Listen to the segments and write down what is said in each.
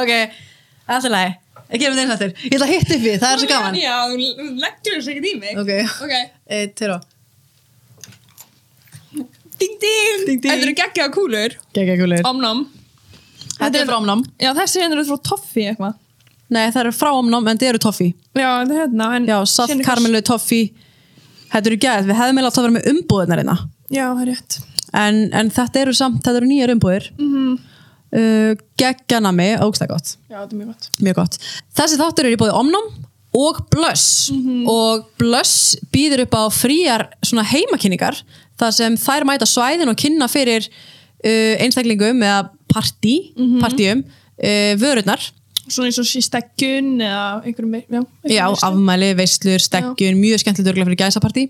Ok, alltaf læg Ég gerum þeim þetta Ég ætla að hitta upp við, það er svo gaman Já, þú leggur þess ekkert í mig. Ok, Ok. eitt, tveir og Ding, ding. Ding, ding. Þetta eru geggjaða kúlur. Gekka kulir Omnám. Þetta er frá omnám Já, þessi hérna eru frá Toffi eitthvað. Nei, það eru frá omnám en þetta eru toffi Já, þetta er hérna. En Já, síðan eitthvað- karmelu, toffi Þetta eru gæð, við hefðum eiginlega átt að vera með umbúðirnar hérna Já, það er rétt. en, en þetta eru samt, þetta eru nýjar umbúðir. -hmm. Uh, Gegganami, ógsta gott Já, þetta er mjög gott. mjög gott. Þessi þáttur er í bóði Omnum og Blöss og Blöss býður upp á svona heimakynningar þar sem þær mæta svæðin og kynna fyrir uh, einstaklingum eða partí, partíum uh, vörurnar, Svona eins og sé steggun eða einhverjum, já. já, einhverjum veislu. afmæli, veislur, steggjun, mjög skemmtilegt örgulega fyrir gæsapartí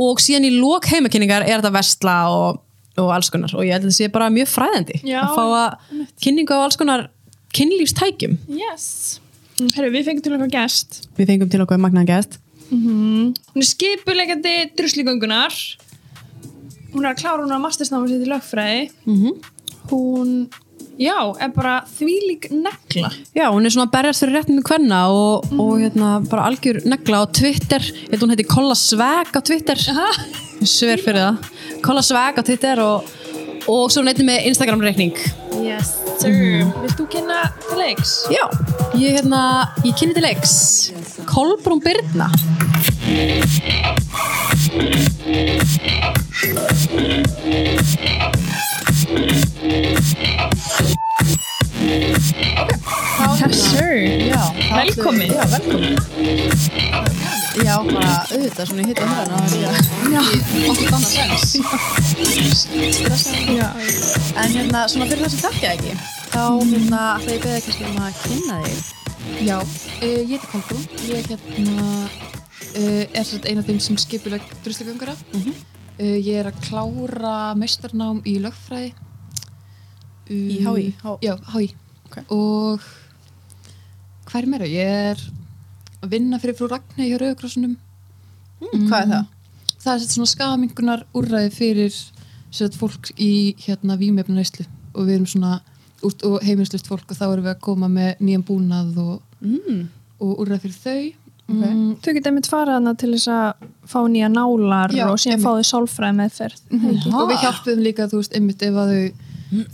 og síðan í lok heimakynningar er þetta vestla og, og alls konar og ég held að þetta sé bara mjög fræðandi Já, að fá að kynningu á alls konar kynlífstækjum. Yes. Mm, Herru, við fengum til okkar gest. Við fengum til okkur magnaðan gæst. Hún er skipulegandi druslígöngunar. Hún er að klára hún að mastersnáma sér til lögfræði. Mm Hún, já, er bara þvílík negla. Já, hún er svona að berjast fyrir réttinu kvenna og, og hérna bara algjör negla á Twitter. Ég held hún heiti Kolla Sveg á Twitter. Sver fyrir það. Kolla Sveg á Twitter og, og svo neitt með Instagram reikning Yes, sir. Vilt þú kynna til leiks? Já, ég hérna ég kynni til leiks. Kolbrún Byrna Yes, sir. Velkomin. Já, velkomin Já, bara auðvitað svona ég hitta hérna það er ekki okkur annað sens. En hérna, svona fyrir það sem þekkja ekki þá hérna, ætla ég beða kannski um að kynna þig Já, uh, ég heiti Kolbrún, ég hérna, uh, er svona eina af þeim sem skipuleg druslugöngara. Mhm. Uh, ég er að klára meistarnám í lögfræði. Uh, Í HÍ? Já, HÍ. Ok. Og hvað er meira? Ég er að vinna fyrir frú Ragnæ hjá Rauðkrossunum. mm, Hvað er það? Það er svona skamingunar úrræði fyrir set, fólk í hérna vímefnaneyslu og við erum svona út og heimilislust fólk og þá erum við að koma með nýjan búnað og, Mm. og úrræði fyrir þau Ok. mm, Þau geta einmitt farað til þess að fá nýja nálar Já, og síðan fá þau sálfræði meðferð. Aha. og við hjálpum líka, þú veist, einmitt ef að þau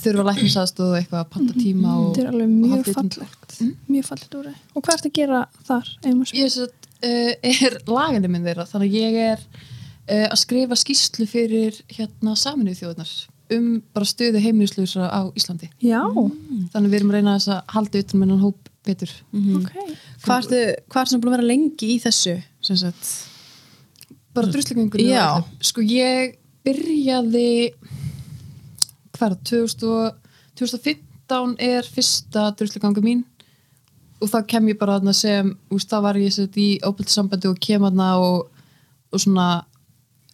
þurfa læknisaðstóð og eitthvað að panta tíma og, Þetta er alveg mjög fallegt. Mjög fallegt úr Og hvað ertu að gera þar? Ég satt, uh, er lagandi minn þeirra þannig að ég er uh, að skrifa skýslu fyrir hérna saminuð þjóðunar um bara stöðu heimilislösa á Íslandi Já, þannig að við erum að reyna að halda utan með hann hóp betur ok. Hvað ertu, hvað ertu búin að vera lengi í þessu? Bara druslegöngunni Já. sko ég byrjaði hvað er það, 2000 og- 2015 er fyrsta druslegangu mín og þá kem ég bara þarna sem úst, þá var ég sett í óbæltisambandi og kem þarna og, og svona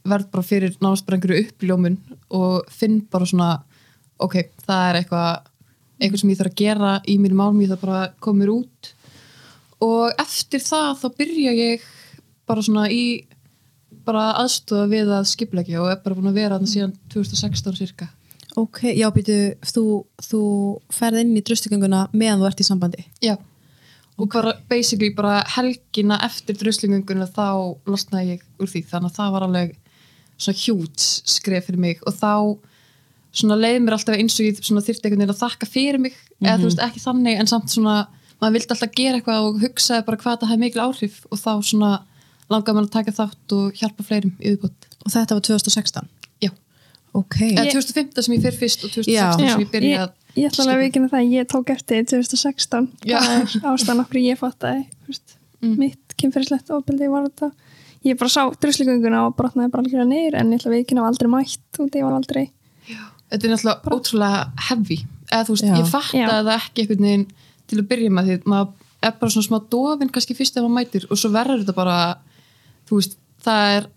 verð bara fyrir nánast bara einhverju uppljómun og finn bara svona ok, það er eitthvað eitthvað sem ég þarf að gera í mínu málum ég þarf bara að koma mér út. Og eftir það þá byrja ég bara svona í bara aðstofa við að skipleggja og er bara búin að vera þarna síðan 2016 cirka Ok, já, býtu, þú, þú ferð inn í drustigönguna meðan þú ert í sambandi. Já, og bara basically bara helgina eftir druslingunguna þá losnaði ég úr því. Þannig að það var alveg svona hjút skref fyrir mig. Og þá svona leið mér alltaf eins og ég svona þyrfti einhvern veginn að þakka fyrir mig eða þú veist ekki þannig en samt svona maður vildi alltaf gera eitthvað og hugsaði bara hvað það hefði mikil áhrif og þá svona langaði maður að taka þátt og hjálpa fleirum yfirbútt. Og þetta var 2016? Já, Ok. eða 2015 sem ég fyrir fyrst og 2016 Já. sem ég byrjaði að ég, ég ætla alveg að vikina það, ég tók eftir 2016, Já. það er ástæðan okkur ég fattaði, veist, mitt kynferðislegt ofbeldi var þetta ég bara sá drusligönguna og brotnaði bara algjörða niður en ég ætla að vikina var aldrei mætt og ég var aldrei þetta er náttúrulega ótrúlega heavy eða þú veist, Já. ég fatta það ekki einhvern veginn til að byrja með því maður er bara svona smá dofin kannski fyrst ef maður mætir og svo verður þetta bara þú veist, það er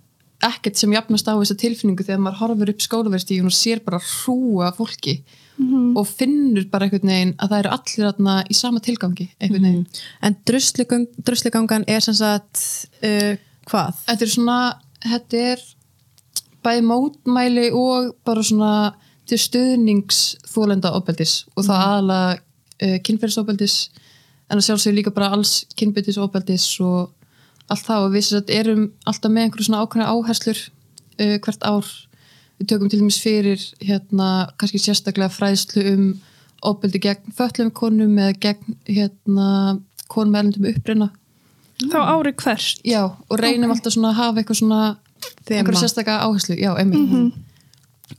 ekkert sem jafnast á þessa tilfinningu þegar maður horfir upp skólaverðstíðun og sér bara hrúa fólki og finnur bara einhvern veginn að það eru allir þarna í sama tilgangi einhvern veginn. En drusligang, drusligangan er sem sagt, uh, hvað? Þetta er svona, þetta er bæði mótmæli og bara svona til stuðnings þólenda ofbeldis og það aðalega uh, kynferðisofbeldis en að sjálfsögur líka bara alls kynbyttisofbeldis og allt það. Og við erum alltaf með einhverju svona ákveðna áherslur uh, hvert ár. Við tökum til dæmis fyrir hérna kannski sérstaklega fræðslu um ofbeldi gegn föllum konum eða gegn hérna konum erlendum uppruna. Þá ári hvert. já og reynum alltaf svona að hafa eitthvað svona Þema. einhverja sérstaka áherslu. Já, einmitt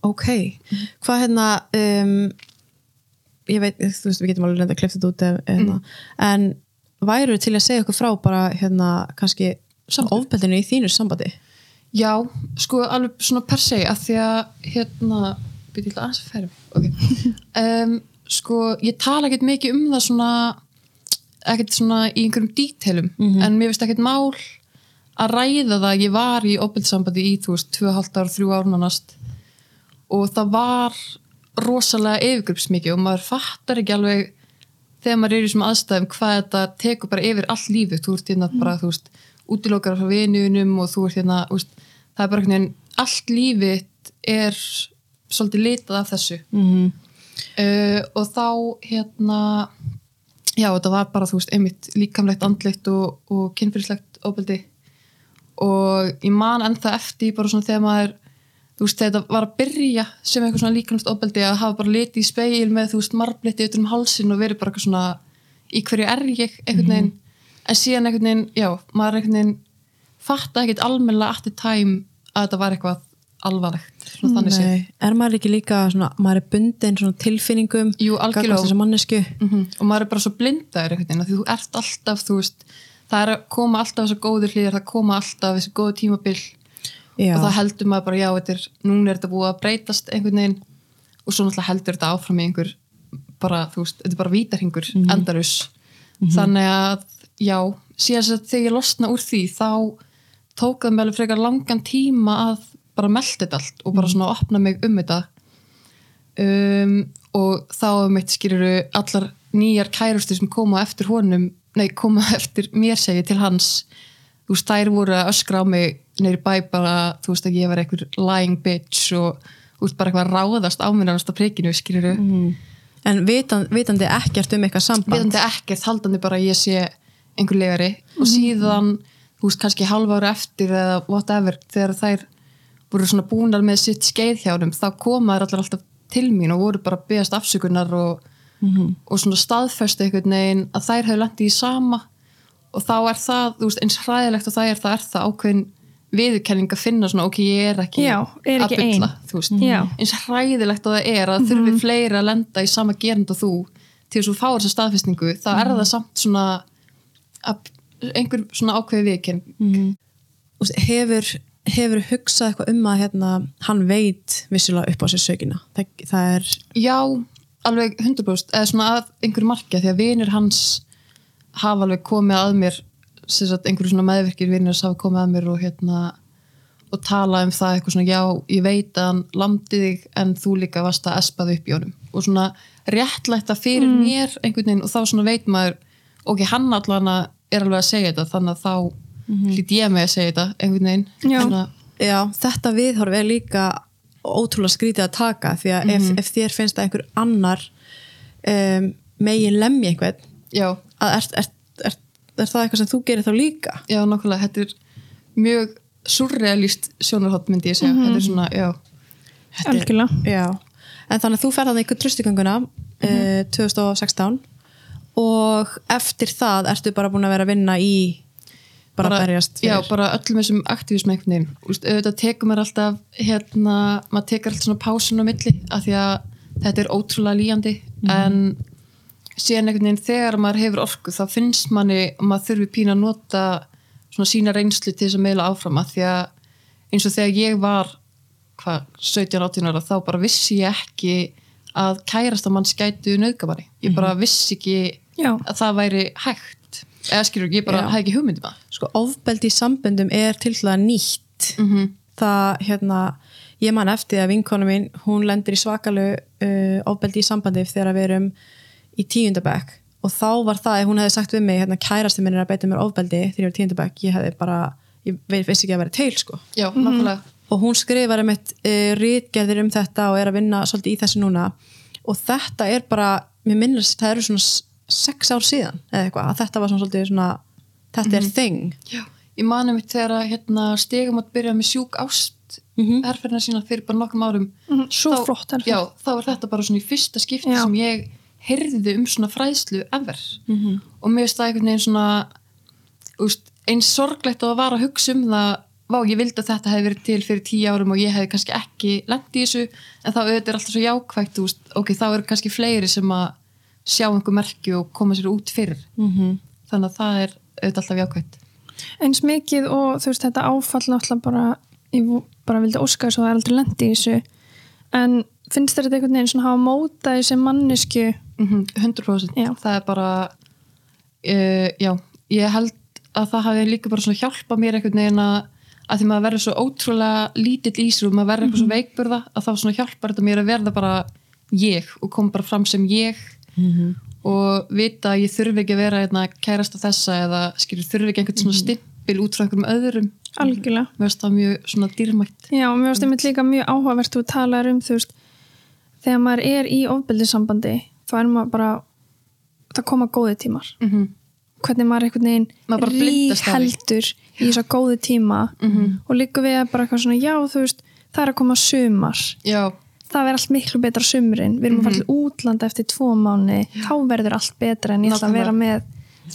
Ok, hvað hérna um, ég veit, þú veist, við getum alveg reynda að klifta þetta út ef, hérna, en væru til að segja okkur frá bara hérna kannski ofbeldinu í þínu sambandi? Já, sko alveg svona per se að því að hérna, byrja ég aðeins að færa mig. Okay. um, sko ég tala ekkert mikið um það svona ekkert svona í einhverjum dítelum en mér finnst ekkert mál að ræða það ég var í opildsambandi í þú veist 2,5 ár, 3 ár nánast og það var rosalega yfirgrupsmikið og maður fattar ekki alveg þegar maður er í þessum aðstæðum hvað þetta tekur bara yfir all lífið. Þú ert hérna bara, þú veist, útilokar frá vinunum og þú ert hérna, veist, það er bara einhvern veginn, allt lífið er svolítið litað af þessu. Mm -hmm. uh, og þá hérna já, þetta var bara, þú veist, einmitt líkamlegt, andlegt og, og kynfyrirslegt ofbeldi. Og ég man ennþá eftir bara svona þegar maður þú veist, þetta var að byrja sem eitthvað svona líkamlegt ofbeldi að hafa bara litið í speil með, þú veist, marblitti utan um hálsin og verið bara eitthvað svona í hverju er ég, einhvern veginn en síðan einhvern veginn, já, maður einhvern veginn fatta ekkert almennilega aftur tæm að þetta var eitthvað alvarlegt, svona þannig sé Nei, er maður ekki líka svona, maður er bundin svona tilfinningum Jú, algjörlega. mannesku -hmm. og maður er bara svo blindaður af því þú ert alltaf, þú veist það er að koma alltaf þessar góður hlýðar það koma alltaf þessi góðu tímabil Já, og það heldur maður bara, já, er núna er þetta búið að breytast einhvern veginn. Og svo náttúrulega heldur þetta áfram í einhver bara, þú veist, þetta er bara vítarhingur Mhm. endarus þannig að, já, síðan sem þegar ég losna úr því, þá tók það með alveg frekar langan tíma að bara melda þetta allt og bara Mhm. svona opna mig um þetta. Um, og þá um eitt skýruru allar nýjar kærustir sem koma eftir honum, nei, koma eftir mér segi til hans þú veist, þær voru að öskra á mig neyri bæ bara, þú veist, að ég var einhver lying bitch og veist, bara eitthvað að ráðast á mér á prikinu, skýruru Mhm. en vitan, vitandi ekkert um eitthvað samband? Vitandi ekkert, haldandi bara að ég sé einhver legari og síðan þú veist, kannski halva ára eftir eða whatever, þegar þær voru svona búnar með sitt skeið hjá þeim þá koma þær allar alltaf til mín og voru bara beðast afsökunar og, og svona staðfestu einhvern veginn að þær hefur lendið í sama. Og þá er það, þú veist, eins hræðilegt og það er það er það ákveðin viðurkenning að finna svona, ok, ég er ekki Já, er ekki að bulla, ein. þú veist. Eins hræðilegt og það er að þurfi fleiri að lenda í sama gerund og þú til þess að þú fáir þessa staðfestningu þá er það samt svona að, einhver svona ákveði viðkenning Þú veist, hefur, hefur hugsað eitthvað um að hérna, hann veit vissilega upp á sér sökina? Það, það er já, alveg 100% eða svona að einhverju marki því að vinir hans hafa alveg komið að mér sagt einhverju svona meðverkir vinir hans hafa komið að mér og hérna og tala um það eitthvað svona já, ég veit að hann lamdi þig en þú líka varst að espaði upp í honum. Og svona réttlætta fyrir mér einhvern veginn og þá svona veit maður ok, hann allan er alveg að segja þetta þannig að þá hlýt ég með að segja þetta einhvern veginn. Já. Svona, Já, þetta viðhorf er líka ótrúlega skrítið að taka því að ef, ef þér finnst að einhver annar um, megin lemja einhvern já, að er, er, er, er það eitthvað sem þú gerir þá líka? Já, nokkulega þetta er mjög surrealist sjónarhótt myndi ég segja. Þetta er svona, já, Þetta er- Algjörlega. Já, en þannig að þú ferð að einhver tröstigönguna uh, 2016 og eftir það ertu bara búin að vera að vinna í bara, að berjast já, fyrir. bara öllum þessum Úst, auðvitað tekur maður alltaf hérna, maður tekur alltaf svona pásun á milli af því að þetta er ótrúlega líjandi en síðan einhvern veginn þegar maður hefur orku þá finnst manni og maður þurfi pína að nota svona sína reynslu til þess að meila áfram af því að eins og þegar ég var hvað, 17-18 ára þá bara vissi ég ekki að kærast að mann skætu nöðgamari ég bara vissi ekki Já. að það væri hægt. Eða skilur ekki, ég bara hafði ekki hugmyndum að sko ofbeldi í samböndum er til það nýtt. -hmm. það hérna ég man eftir að vinkonu mín hún lendir í svakalu uh, ofbeldi í sambandi þegar við erum í tíundabæk og þá var það hún hefði sagt við mig hérna kærasti minn er að beita mér ofbeldi þegar ég var í tíundabæk ég hefði bara, ég vissi ekki að vera til sko. Já, nákvæmlega. Og hún skrifar um eitt uh, rítgerðir um þetta og er að vinna svolítið í þessu núna. Og þetta er bara mér minnir það eru svona sex ár síðan eða eitthvað, að þetta var svona svolítið svona þetta er thing Já, ég mani mitt þegar að hérna, stegum að byrja með sjúk ást Mhm. herferðina sína fyrir bara nokkrum árum. Mhm, svo Þá- flott herferð. Já, þá var þetta bara svona í fyrsta skipti Já. sem ég heyrði um svona fræðslu ever Mhm. og mér finnst það einhvern veginn svona úst, eins sorglegt og að vara að hugsa um það vá, ég vildi að þetta hefði verið til fyrir tíu árum og ég hefði kannski ekki lent í þessu en þá auðvitað er alltaf svo jákvægt úst, ok, þá eru kannski fleiri sem að sjá einhver merki og koma sér út fyrir Mhm. þannig að það er auðvitað alltaf jákvægt eins mikið og þú veist þetta áfall náttúrulega bara ég bara vildi óska þess að það er aldrei lendi í þessu en finnst þér þetta einhvern veginn svona hafa mótað þessi mannesku Mhm, 100% Já. það er bara uh, já, ég held að það hafi líka bara svona hjálpað mér einhvern veginn að að því maður verður svo ótrúlega lítill í sér og maður verður eitthvað svo veikburða að þá svona hjálpar þetta mér að verða bara ég og koma bara fram sem ég. Og vita að ég þurfi ekki að vera hérna, kærast á þessa eða skilur þurfi ekki einhvern svona stimpil út frá einhverjum öðrum. Algjörlega. Mér finnst það mjög svona dýrmætt. Já, og mér finnst einmitt líka mjög áhugavert þú talar um, þú veist þegar maður er í ofbeldissambandi þá er maður bara það koma góði tímar. Mm -hmm. hvernig maður einhvern veginn Maður bara blindast af því. heldur í þess að góði tíma og líka við að bara eitthvað svona já, þú veist, það er að koma sumar. Já, það verður allt miklu betra sumrin. Við erum að fara til útlanda eftir tvo mánu þá verður allt betra en ég ætla að vera með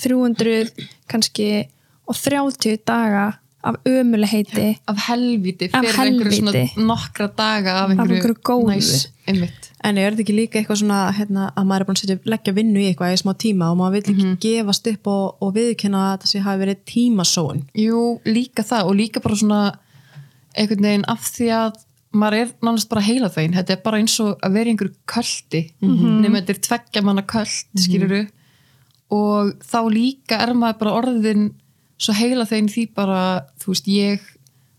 300 kannski og 30 daga af ömuleheiti af helviti Af fyrir einhverju svona nokkra daga af einhverju, einhverju góðu. næs, einmitt. En er þetta ekki líka eitthvað svona hérna, að maður er búin að setja, leggja vinnu í eitthvað í smá tíma og maður vil ekki gefast upp og, og viðkynna að þessi hafi verið tímasón Jú, líka það og líka bara svona einhvern veginn af því að maður er nánast bara heila þegin þetta er bara eins og að vera í einhverju köldi nema þetta er tveggja manna köld skiluru og þá líka er maður bara orðin svo heila þegin því bara þú veist, ég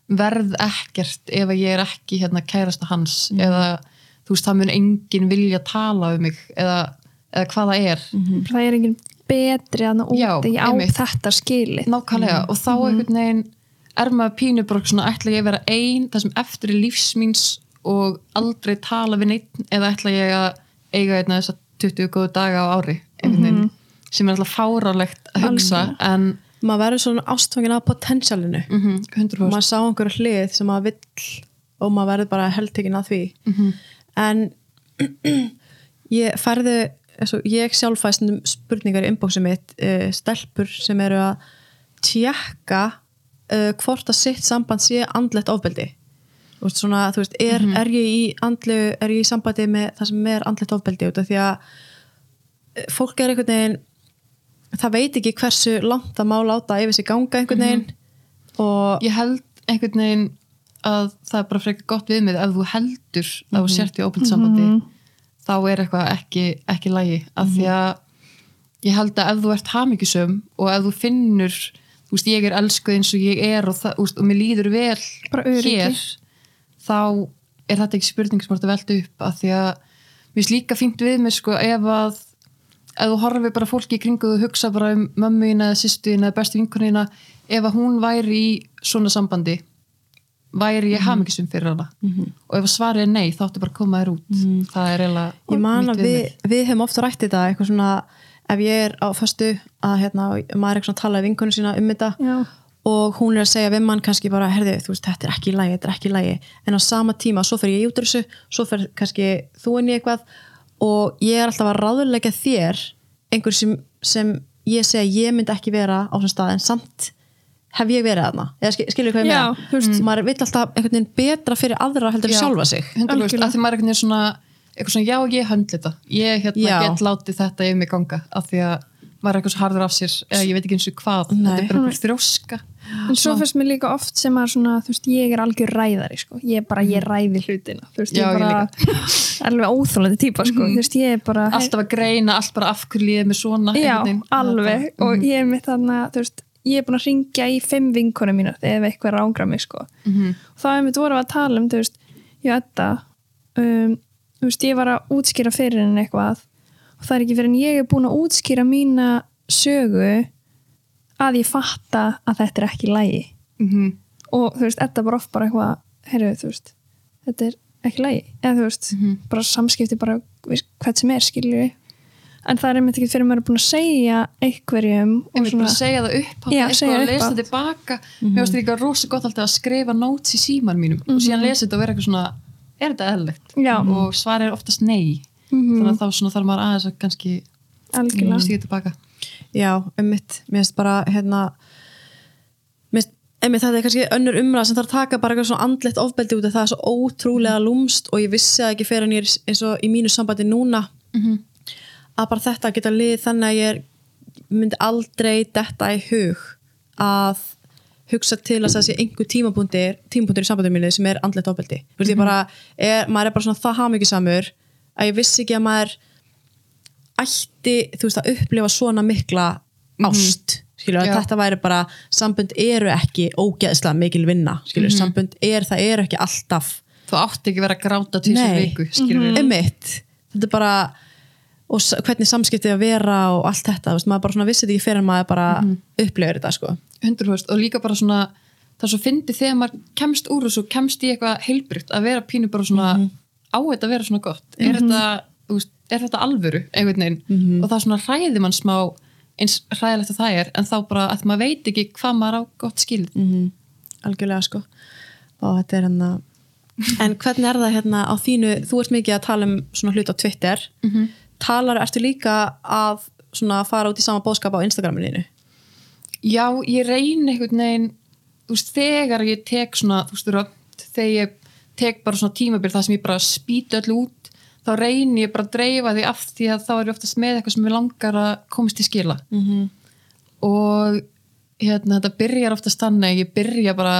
verð ekkert ef að ég er ekki hérna kærasta hans eða þú veist, það mun enginn vilja tala um mig eða, eða hvað það er. Það er enginn betri að það úti á einmitt. þetta skilið nákvæmlega og þá einhvern veginn er maður pínu bara svona ætla ég að vera ein það sem eftir er lífsmýns og aldrei tala við neitt eða ætla ég að eiga einna þess að 20 góðu daga á ári einhvern veginn sem er alltaf fárálegt að hugsa en maður verður svona ástfangin af potentialinu. Mm 100% maður sá einhverju hlið sem maður vill og maður verður bara heldtekinn að því. En ég færði svo, ég sjálf fæst spurningar í inboxi mitt uh, stelpur sem eru að tjekka uh, hvort að sitt samband sé andlegt ofbeldi. Þú veist, svona, þú veist, er, er ég í andlu, er ég í sambandi með það sem er andlegt ofbeldi út af því að eh, fólk er einhvern veginn það veit ekki hversu langt það má láta yfir sig ganga einhvern veginn. Og ég held einhvern veginn að það er bara frekar gott við mig ef þú heldur að þú sért í óbyrðsambandi þá er eitthvað ekki, ekki lægi. Af því að ég held að ef þú ert hamingjusum og ef þú finnur þú veist, ég er elskuð eins og ég er og, það, þú veist, og mér líður vel hér þá er þetta ekki spurning sem þú ert að velta upp. Af því að mér finnst líka fínt við mig sko ef að ef þú horfir bara fólki í kringu og hugsa bara um mömmuina sýstuina bestu vinkunina ef að hún væri í svona sambandi væri ég hamingisum fyrir hana. Og ef að svarið er nei þá áttu bara að koma þér út. Það er eiginlega ég man að við, við hefum ofta rætt þetta eitthvað svona, ef ég er á föstu að hérna, maður er eitthvað að tala við vinkunum sína um þetta Já. og hún er að segja við mann kannski bara, herðu, þú veist, þetta er ekki í lagi, þetta er ekki í lagi. En á sama tíma, svo fer ég út úr þessu svo fer kannski þú inn í eitthvað og ég er alltaf að ráðulega þér einhver sem, sem ég segja ég myndi ekki vera á þessum stað en samt hef ég verið þarna. Eða skil, skilur hvað ég Já, meina? veist. maður vill alltaf einhvern veginn betra fyrir aðra heldur en Já, sjálfa sig. 100% Algjörlega. að því maður er einhvern veginn svona eitthvað svona, já ég höndli þetta. Ég hérna, get látið þetta yfir mig ganga. Af því að maður er eitthvað svo harður af sér eða ég veit ekki eins og hvað, Nei. þetta er bara þrjóska en svo finnst mér líka oft sem að svona, veist, ég er algjör ræðari sko. ég er bara, ég ræði hlutina. Veist, Já, ég ég er bara alveg óþólandi típa, sko. þú veist, ég er bara alltaf að greina, allt bara af hverju líðið með svona já, alveg. Það- og ég er mitt þarna, ég er búin að ringja í fimm vinkonum mínar ef eitthvað rángra mig, sko. Mhm. og þá er mitt voru að tala um, ég þetta um, ég var að útskýra fyrir henni eitthvað. Og það er ekki fyrir en ég er búin að útskýra mína sögu að ég fatta að þetta er ekki lægi Mhm. og þú veist, þetta bara oft bara eitthvað heyrðu, þú veist, þetta er ekki lægi eða þú veist, Mhm. bara samskipti bara hvert sem er, skilju en það er einmitt ekki fyrir maður er búin að segja einhverjum Ég og vil bara segja það upp Já, eitthvað að lesa hátt. tilbaka mér finnst líka rosa gott alltaf að skrifa notes í síman mínum og síðan lesa þetta og vera eitthvað svona er þetta eðlilegt? Já. og svar er oftast nei þannig að þá svona þarf maður aðeins að kannski algjörlega Já, einmitt, mér finnst bara hérna mér finnst, einmitt þetta er kannski önnur umræð sem þarf að taka bara eitthvað svona andlegt ofbeldi út af það er svo ótrúlega lúmst og ég vissi það ekki fyrir en ég er eins og í mínu sambandi núna að bara þetta geta lið þannig að ég myndi aldrei detta í hug að hugsa til að það sé einhver tímapunktir tímapunktir í sambandum mínu sem er andlegt ofbeldi. Mm -hmm. bara, er, maður er bara svona það hafmyggjusamur að ég vissi ekki að maður ætti þú veist að upplifa svona mikla ást skilur, Já. að þetta væri bara sambund eru ekki ógeðslega mikil vinna skilur, sambund er, það eru ekki alltaf þú átti ekki vera að gráta til þessu viku skilur við Einmitt. þetta er bara og hvernig samskiptið að vera og allt þetta, veist, maður bara svona vissi þetta ekki fyrir en maður bara upplifir þetta sko. 100% og líka bara svona það svo fyndi þegar maður kemst úr þessu kemst í eitthvað heilbrygt að vera pínu bara svona á þetta að vera svona gott. Er, þetta, þú veist, er þetta alvöru einhvern veginn? Og það svona hræði mann smá eins hræðilegt að það er en þá bara að maður veit ekki hvað maður á gott skilð mm algjörlega sko. Og þetta er hérna en hvernig er það hérna á þínu þú ert mikið að tala um svona hlut á Twitter. Talar, ertu líka að svona fara út í sama bóðskap á Instagraminu Já, ég reyni einhvern veginn þú veist, þegar ég tek svona þú veist, rödd, þegar ég tek bara svona tímabil það sem ég bara spýti öllu út þá reyni ég bara að dreifa því af því að þá er ég oftast með eitthvað sem ég langar að komast til skila mm -hmm. og hérna, þetta byrjar oftast þannig ég byrja bara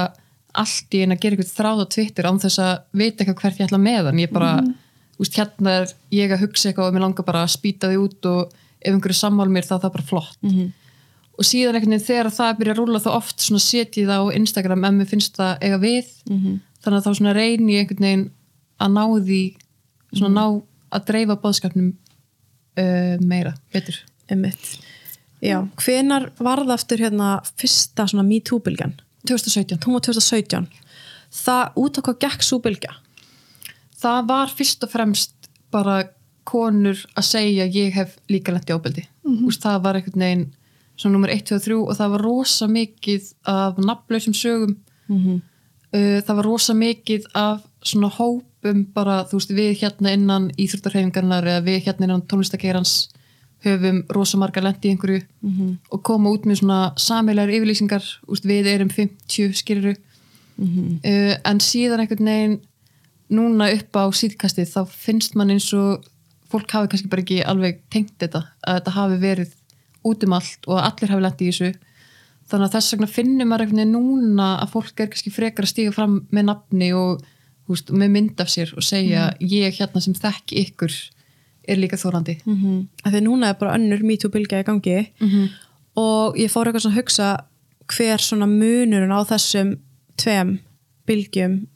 allt í einu að gera eitthvað þráð á Twitter án þess að vita eitthvað hvert ég ætla með hann ég bara, þú veist, hérna er ég að hugsa eitthvað og mér langar bara að spýta því út og ef einhverju sammál mér þá er það bara flott Mhm. og síðan einhvern veginn þegar það byrja að rúla þá oft svona setjið það á Instagram ef mér finnst það eiga við Mhm. þannig að þá svona reyni ég einhvern veginn að ná því svona ná að dreifa bóðskapnum uh, meira, betur Einmitt. Já, hvenar var það aftur hérna fyrsta svona MeToo-bylgjan? 2017 Hún var 2017. Það út á hvað gekk svo bylgja? það var fyrst og fremst bara konur að segja ég hef líka lent í ábeldi mm -hmm. það var einhvern veginn svona nummer 1, 2 og 3 og það var rosa mikið af nafnlausum sögum Mm uh, það var rosa mikið af svona hópum bara þú veist við hérna innan íþróttarhefingarnar eða við hérna innan tónlistakeirans höfum rosa marga lent í einhverju -hmm. og koma út með svona samilegar yfirlýsingar úst, við erum 50 skiluru Mhm. uh, en síðan einhvern veginn núna upp á síðkastið þá finnst mann eins og fólk hafi kannski bara ekki alveg tengt þetta að þetta hafi verið út um allt og að allir hafi lent í þessu þannig að þess vegna finnum maður einhvern veginn núna að fólk er kannski frekar að stíga fram með nafni og veist, með mynd af sér og segja ég hérna sem þekki ykkur er líka þórandi -hmm. Mhm. Þegar núna er bara önnur MeToo-bylgja í gangi og ég fór eitthvað svona að hugsa hver svona munurinn á þessum tveim bylgjum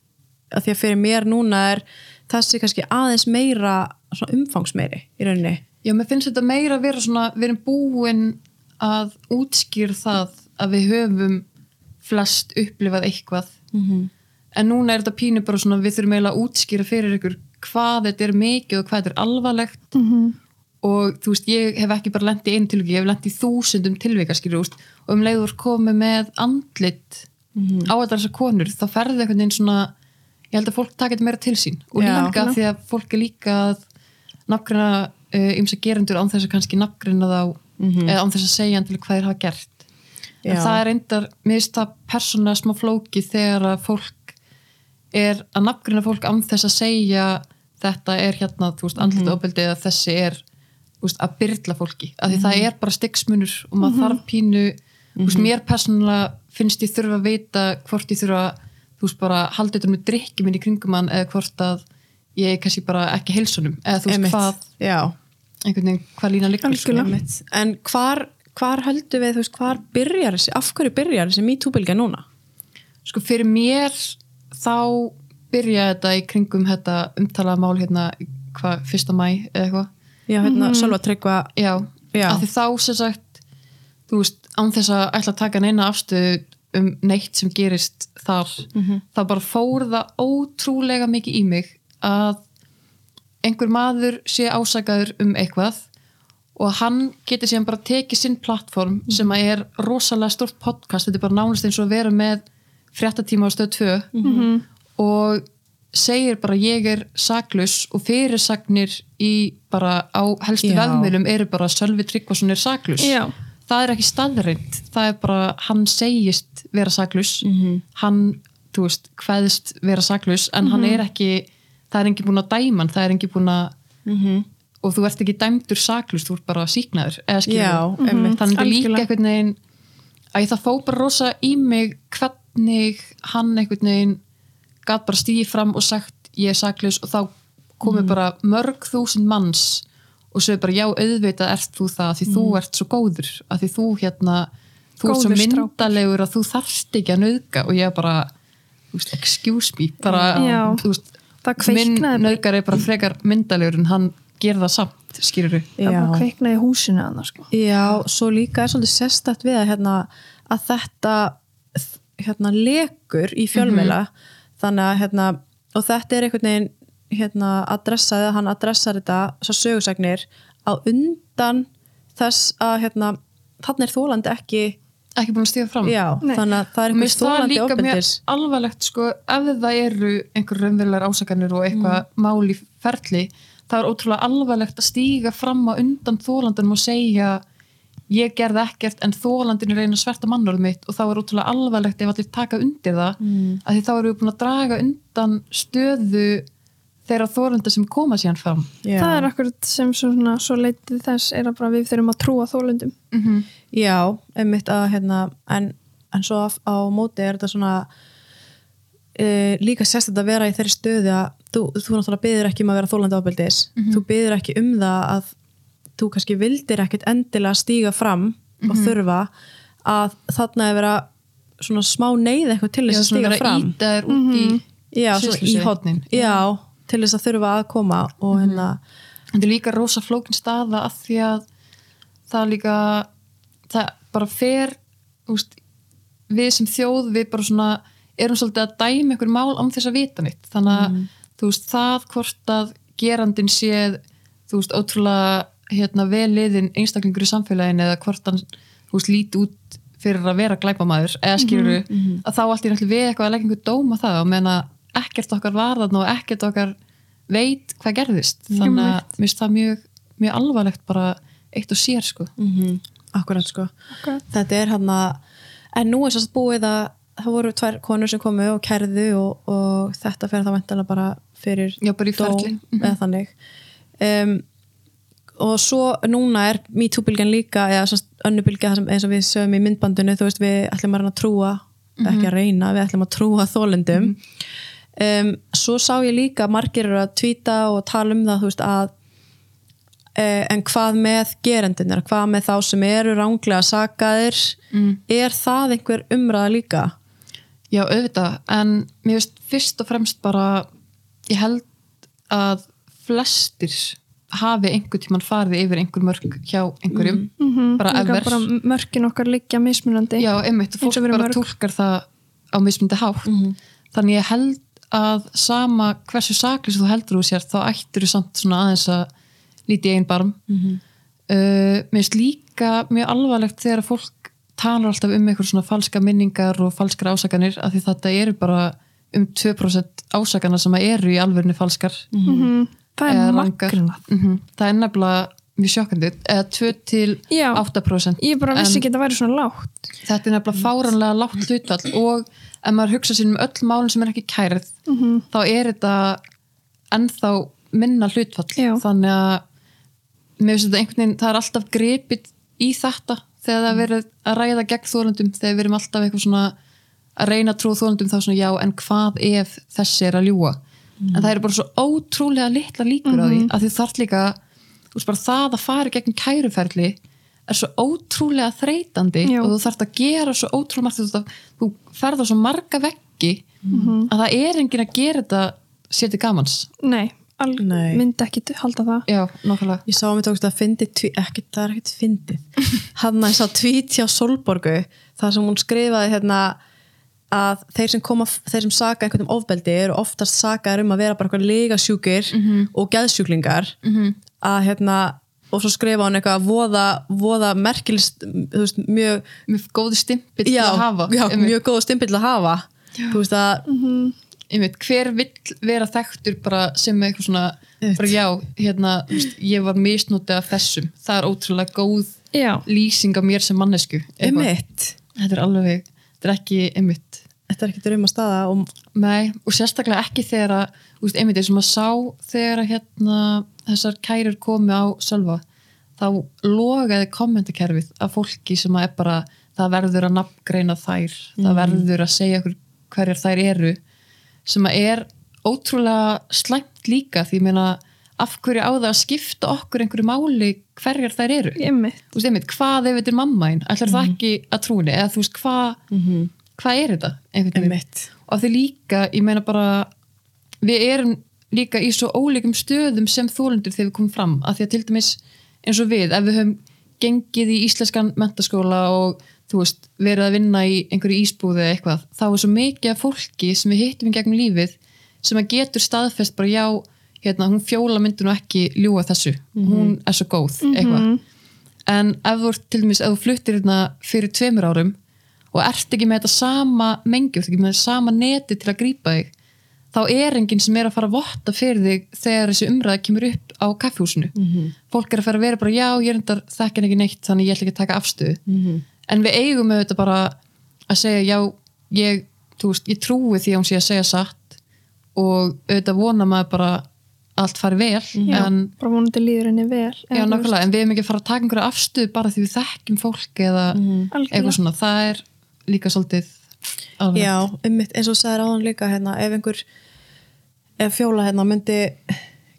að því að fyrir mér núna er þessi kannski aðeins meira umfangsmeiri í rauninni Já, mér finnst þetta meira að vera svona við erum búin að útskýra það að við höfum flest upplifað eitthvað -hmm. En núna er þetta pínu bara svona við þurfum eiginlega að útskýra fyrir ykkur hvað þetta er mikið og hvað þetta er alvarlegt Mhm. og þú veist, ég hef ekki bara lent í einu tilviki, ég hef lent í þúsundum tilvika skilur, úst, og um leiður komið með andlit á þetta þessar konur, þá ferði einhvern veginn svona ég held að fólk taka þetta meira til sín og Já. líka því að fólk er líka að nafngreina uh, ymsa gerendur án þess að kannski nafngreina þá eða án þess að segja til hvað þeir hafa gert en Já. það er reyndar, mér finnst það persónulega smá flóki þegar að fólk er að nafngreina fólk án þess að segja þetta er hérna, þú veist, andlit ofbeldi eða þessi er, þú veist, að byrla fólki. Af því það er bara styggsmunur og maður þarf pínu, þú veist, mér persónulega finnst ég þurfa að vita hvort ég þurfa, þú veist, bara halda þetta með drikki minn í kringum hann eða hvort að ég er kannski bara ekki heilsunum eða þú veist Einmitt. hvað, einhvern veginn, hvað lína einmitt. en hvar, hvar höldum við, þú veist, hvar byrjar þessi, af hverju byrjar þessi MeToo-bylgja núna? Sko fyrir mér þá byrja þetta í kringum þetta umtalaða mál hérna hvað, fyrsta mæ eða eitthvað? Já, hérna, mm. Sölva Tryggva. Já, Já. af því þá sem sagt þú veist, án þess að ætla að taka neina afstöðu um neitt sem gerist þar, þá bara fór það ótrúlega mikið í mig að einhver maður sé ásakaður um eitthvað og hann getur síðan bara tekið sinn plattform sem að er rosalega stort podcast, þetta er bara nánast eins og að vera með fréttatíma á stöð 2 og segir bara ég er saklus og fyrirsagnir í bara á helstu Já. vefmiðlum eru bara Sölvi Tryggvason er saklus Já. það er ekki staðreind það er bara, hann segist vera saklus hann, þú veist, hvaðist vera saklus en hann er ekki það er engin búin að dæma hann, það er engin búin að og þú ert ekki dæmdur saklus, þú ert bara síknaður eða skilur Já, þannig að líka einhvern veginn að það fó bara rosa í mig hvernig hann einhvern veginn gat bara stíði fram og sagt ég er saklus og þá komu Mhm. bara mörg þúsund manns og svo er bara já auðvitað ert þú það því Mhm. þú ert svo góður að því þú hérna þú ert svo Góður myndalegur að þú þarft ekki að nauðga og ég bara þú veist, excuse me bara, Já. þú veist, Það minn kveiknaði nauðgar er bara frekar myndalegur en hann gerir það samt, skýrur það bara kveiknaði í húsinu annars sko. Já, svo líka er svolítið sérstætt við að, hérna, að þetta hérna, lekur í fjölmiðla. Þannig að hérna, og þetta er einhvern veginn hérna, adressaði, hann adressar þetta svo sögursagnir á undan þess að hérna, þannig er þólandi ekki ekki búin að stíða fram. Já, þannig að það er Mér einhver finnst það þólandi líka ofbeldis. alvarlegt sko, ef það eru einhver raunverulegar ásakanir og eitthvað mál í ferli, það er ótrúlega alvarlegt að stíga fram á undan þólandunum og segja ég gerði ekkert en þólandinu reyna sverta mannorð mitt og þá er ótrúlega alvarlegt ef allir taka undir það. Mm. að því þá erum við búin að draga undan stöðu þeirra þólanda sem koma síðan fram. Já. það er akkurat sem svona, svo leitið þess er að bara við þurfum að trúa þólundum mm Já, einmitt að hérna, en, en svo á, á móti er þetta svona e, líka sérstætt að vera í þeirri stöðu að þú, þú náttúrulega byður ekki um að vera þólandi ábeldis þú byður ekki um það að þú kannski vildir ekkit endilega stíga fram og þurfa að þarna er vera svona smá neyð eitthvað til þess að stíga fram. út í Já, svona í hotnin Já, til þess að þurfa að koma og hérna þetta er líka rosa flókin staða að því að það líka það bara fer úst, við sem þjóð við bara svona erum svolítið að dæma ykkur mál án þess að vita nýtt þannig að þú veist það hvort að gerandin séð þú veist ótrúlega hérna, vel liðin einstaklingur í samfélaginu eða hvort hann veist líti út fyrir að vera glæpamaður eða skilur að þá allt í náttúrulega við eitthvað að leggja einhver dóma það og meina ekkert okkar var þarna og ekkert okkar veit hvað gerðist þannig að mér finnst það mjög, mjög alvarlegt bara eitt og sér sko mm Akkurat sko Akkurat. Þetta er hann að en nú er sérst búið að það voru tvær konur sem komu og kærðu og, og þetta fer það væntalega bara fyrir Já, bara í dóm ferli. Mhm. eða þannig um, og svo núna er MeToo-bylgjan líka eða sem eins og við sögum í myndbandinu þú veist við ætlum að að trúa Mhm. ekki að reyna, við ætlum að trúa þólendum um, svo sá ég líka margir eru að tvíta og tala um það þú veist að Eh, en hvað með gerendunir hvað með þá sem eru ránglega sakaðir Mm. er það einhver umræða líka Já, auðvitað, en mér finnst fyrst og fremst bara ég held að flestir hafi einhver tíman farið yfir einhver mörg hjá einhverjum bara líka ever. bara mörkin okkar liggja mismunandi. Já, einmitt, fólk bara mörg. túlkar það á mismundi hátt. Þannig ég held að sama hversu saklis þú heldur úr sér þá ættir þú samt svona aðeins að líti einn barm. Uh, mér finnst líka mjög alvarlegt þegar að fólk talar alltaf um eitthvað svona falska minningar og falskar ásakanir af því þetta eru bara um 2% ásakana sem eru í alvörinu falskar. Mhm, það er magnað. Mhm. það er nefnilega mjög sjokkandi. Eða 2 til Já. 8% ég bara vissi ekki að það væri svona lágt. Þetta er nefnilega fáranlega lágt hlutfall og ef maður hugsa sér um öll málin sem er ekki kærið þá er þetta ennþá minna hlutfall. Já. þannig að veginn, það er alltaf gripið í þetta þegar það er verið að ræða gegn þólundum, þegar við erum alltaf eitthvað svona að reyna að trúa þólundum þá svona já, en hvað ef þessi er að ljúa en það eru bara svo ótrúlega litla líkur á því, að því þarf líka það að fara gegn kæruferli er svo ótrúlega þreytandi Já. og þú þarf að gera svo ótrúlega margt þú, þú ferð á svo marga veggi að það er enginn að gera þetta sér til gamans. Nei, Nei. myndi ekki halda það. Já, ég sá að mér tókst að fyndi ekki, það er ekkert fyndið. Hann að ég sá tvít hjá Solborgu þar sem hún skrifaði hérna að þeir sem koma, þeir sem saka einhvern um ofbeldi eru oftast sakaðir um að vera bara eitthvað legasjúkir og geðsjúklingar. Að hérna og svo skrifa hann eitthvað voða, voða merkilist þú veist, mjög með góði stimpill að hafa. já, mjög góð stimpill að hafa. Þú veist að einmitt, hver vill vera þekktur bara sem eitthvað svona Einmitt. bara já, hérna, veist, ég var misnótið af þessum, það er ótrúlega góð Já, lýsing af mér sem mannesku þetta er alveg, þetta er ekki einmitt, þetta er ekki drauma staða og nei, og sérstaklega ekki þegar að, veist, einmitt, eins og maður sá þegar að hérna þessar kærur komi á Sölva þá logaði kommentakerfið af fólki sem að er bara það verður að nafngreina þær það verður að segja hverjar þær eru sem að er ótrúlega slæmt líka því meina af hverju á það að skipta okkur einhverju máli hverjar þær eru? Ég mitt. þú veist einmitt, hvað ef þetta er mammaðin ætlar það ekki að trúni eða þú veist, hvað hvað er þetta einhvern veginn? Einmitt. Og því líka, ég meina bara við erum líka í svo ólíkum stöðum sem þólendur þegar við komum fram. Af því að til dæmis eins og við ef við höfum gengið í íslenskan mentaskóla og þú veist, verið að vinna í einhverju ísbúði eða eitthvað þá er svo mikið af fólki sem við hittum í gegnum lífið sem að getur staðfest bara já, hérna, hún fjóla myndi nú ekki ljúa þessu, hún er svo góð eitthvað, en ef þú til dæmis, ef þú fluttir hérna fyrir tveimur árum og ert ekki með þetta sama mengi, ert ekki með þetta sama neti til að grípa þig þá er enginn sem er að fara að votta fyrir þig þegar þessi umræða kemur upp á kaffhúsinu fólk er að fara að vera bara já, ég er endar þekkin ekki neitt þannig ég ætla ekki að taka afstöðu. En við eigum auðvitað bara að segja já, ég, veist, ég trúi því að hún sé að segja satt og auðvitað vona maður bara allt fari vel en Bara vonandi líður henni vel. Já, nákvæmlega, en við erum ekki að fara að taka einhverja afstöðu bara því við þekkjum fólk eða eitthvað Algjörlega. svona, það er líka svolítið alveg. Já, einmitt, eins og sagði áðan líka hérna, ef einhver ef fjóla hérna myndi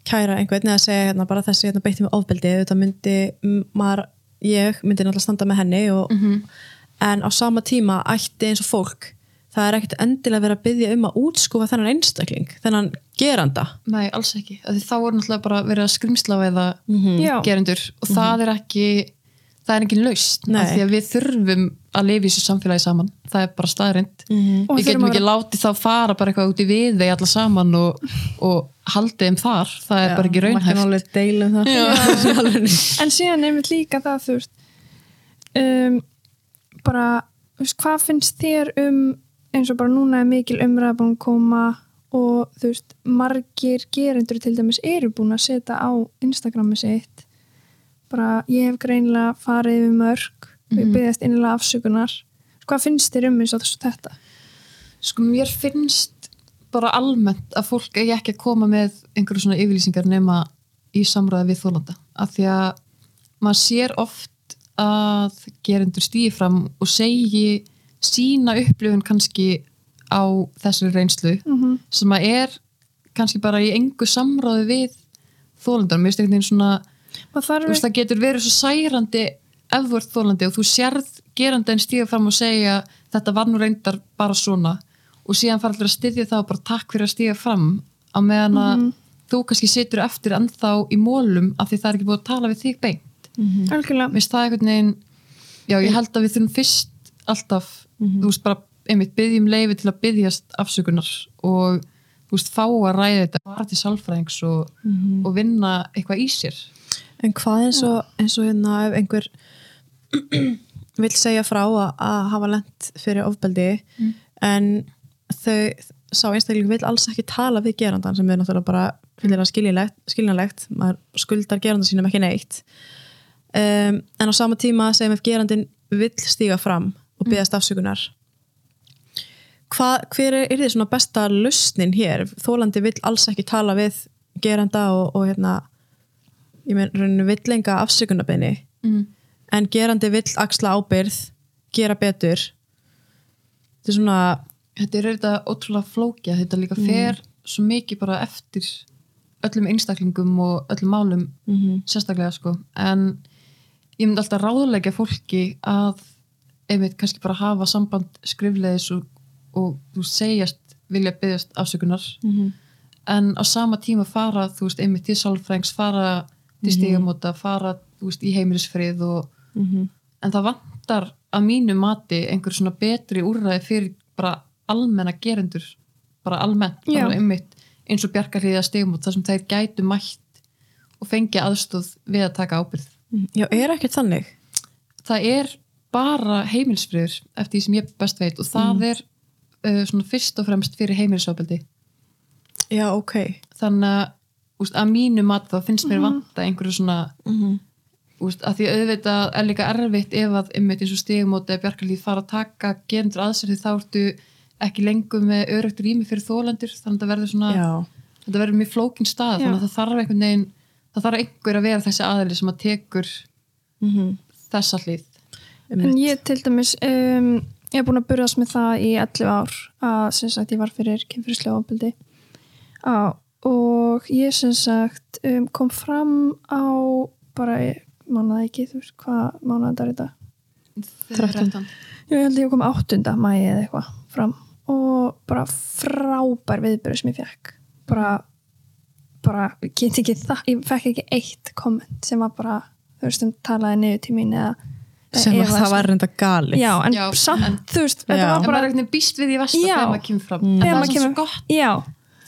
kæra einhvern eða segja hérna bara þessi hérna beitti með ofbeldi, þetta myndi maður, ég myndi náttúrulega standa með henni og, en á sama tíma ætti eins og fólk það er ekkert endilega verið að byggja um að útskúfa þennan einstakling, þennan geranda. Nei, alls ekki, af því þá er náttúrulega bara verið að skrimsla veða Já, gerendur. Og það er ekki það er ekki laust, af því að við þurfum að lifa í þessu samfélagi saman. Það er bara staðrind Og við þurfum getum að ekki látið þá fara bara eitthvað út í við þeir alla saman og, og haldið um þar, það er bara ekki raunhæft. það. En síðan einmitt líka það þú veist um, bara, þú veist, hvað finnst þér um eins og bara núna er mikil umræða búin að koma og þú veist, margir gerendur til dæmis eru búin að setja á Instagrami sitt. Bara ég hef greinilega farið yfir mörg og ég byrðast innilega afsökunar. Hvað finnst þér um eins og þetta? Sko mér finnst bara almennt að fólk eigi ekki að koma með einhverju svona yfirlýsingar nema í samræði við þólanda af því að maður sér oft að gerendur stýi fram og segi sína upplifun kannski á þessari reynslu Mhm. sem að er kannski bara í engu samráði við þólandar, mér finnst einhvern veginn svona þú veist, það getur verið svo særandi ef þú ert þólandi og þú sérð gerandin stíða fram og segja þetta var nú reyndar bara svona. Og síðan fara allir að styðja það og bara takk fyrir að stíða fram á meðan að þú kannski situr eftir ennþá í mólum af því það er ekki búið að tala við þig beint. Algjörlega. Mér finnst það einhvern veginn já ég held að við þurfum fyrst alltaf þú veist bara einmitt byggjum leifi til að byggjast afsökunar og þú veist fá að ræða þetta fara til sálfræðings og, og vinna eitthvað í sér. En hvað eins og, eins og hérna ef einhver vill segja frá að, að hafa lent fyrir ofbeldi en þau sá einstakling vill alls ekki tala við gerandan sem er náttúrulega bara fyllilega skiljanlegt, skiljanlegt maður skuldar gerandan sínum ekki neitt. Um, en á sama tíma sem ef gerandin vill stíga fram og byggast afsökunar. Hvað, hver er, er þið svona besta lausnin hér? Þólandi vill alls ekki tala við geranda og, og hérna ég rauninu vill enga afsökunarbeini mm. en gerandi vill axla ábyrð gera betur. Þetta er svona þetta er þetta ótrúlega flókja þetta líka fer svo mikið bara eftir öllum einstaklingum og öllum málum sérstaklega sko. En ég myndi alltaf ráðleggja fólki að einmitt kannski bara hafa samband skriflegis og, og þú segjast vilja byggjast afsökunar. En á sama tíma fara þú veist einmitt til sálfrængs fara til stígamóta, fara þú veist í heimilisfrið og en það vantar að mínu mati einhver svona betri úrræði fyrir bara almenna gerendur bara almennt, bara einmitt eins og bjargarliða stigmút þar sem þeir gætu mætt og og fengi aðstóð við að taka ábyrð Já, er ekkert þannig? Það er bara heimilsfriður eftir því sem ég best veit og það er uh, svona fyrst og fremst fyrir heimilsofbeldi Já, ok. Þannig að, úst, að mínu mat þá finnst mér vanta einhverju svona úst, að því auðvitað er líka erfitt ef að einmitt eins og stigumóti eða bjarkarlíð fara að taka gerendur aðsér því þá ertu ekki lengur með örögt rými fyrir þólendur þannig að það verður svona Já, þetta verður mjög flókin stað Já. þannig að það þarf einhvern veginn það þarf einhver að vera þessi aðili sem að tekur mm þessa hlið En ég til dæmis, um, ég hef búin að burðast með það í 11 ár að sem sagt ég var fyrir kynfyrirslega ofbeldi á, og ég sem sagt um, kom fram á bara, mánuða ekki, þú veist, hvað mánuða þetta er þetta? 13. Jú, ég held að ég kom 8. mæi eða eitthvað fram og bara frábær viðbyrðu sem ég fekk bara, bara, ég fekk ekki eitt komment sem var bara, þú veist, um talaði niður til mín eða sem að það var reynda gali Já, en Já, samt, en- þú veist, þetta Já. var bara veginn býst við í versta Já. þegar maður kemur fram. Mm. en það er svo kemur- gott Já,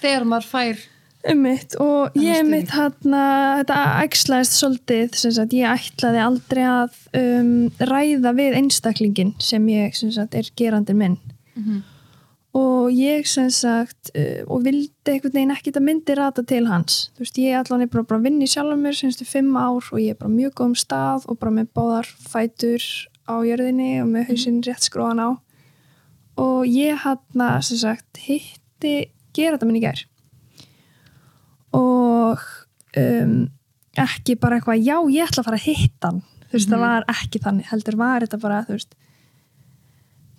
þegar maður fær ummitt og ég mitt hérna, þetta æxlaðist svolítið, sem sagt, ég ætlaði aldrei að um, ræða við einstaklingin sem ég, sem sagt, er gerandi minn og ég, sem sagt, uh, og vildi einhvern veginn ekki þetta myndi rata til hans. Þú veist, ég allan er bara, bara að vinna í sjálfum mér semstu fimm ár og ég er bara mjög góðum stað og bara með báðar fætur á jörðinni og með hausinn rétt skróðan á. Og ég hann sem sagt hitti gera þetta minn í gær. Og um, ekki bara eitthvað já ég ætla að fara að hitta hann. Þú veist það var ekki þannig heldur var þetta bara þú veist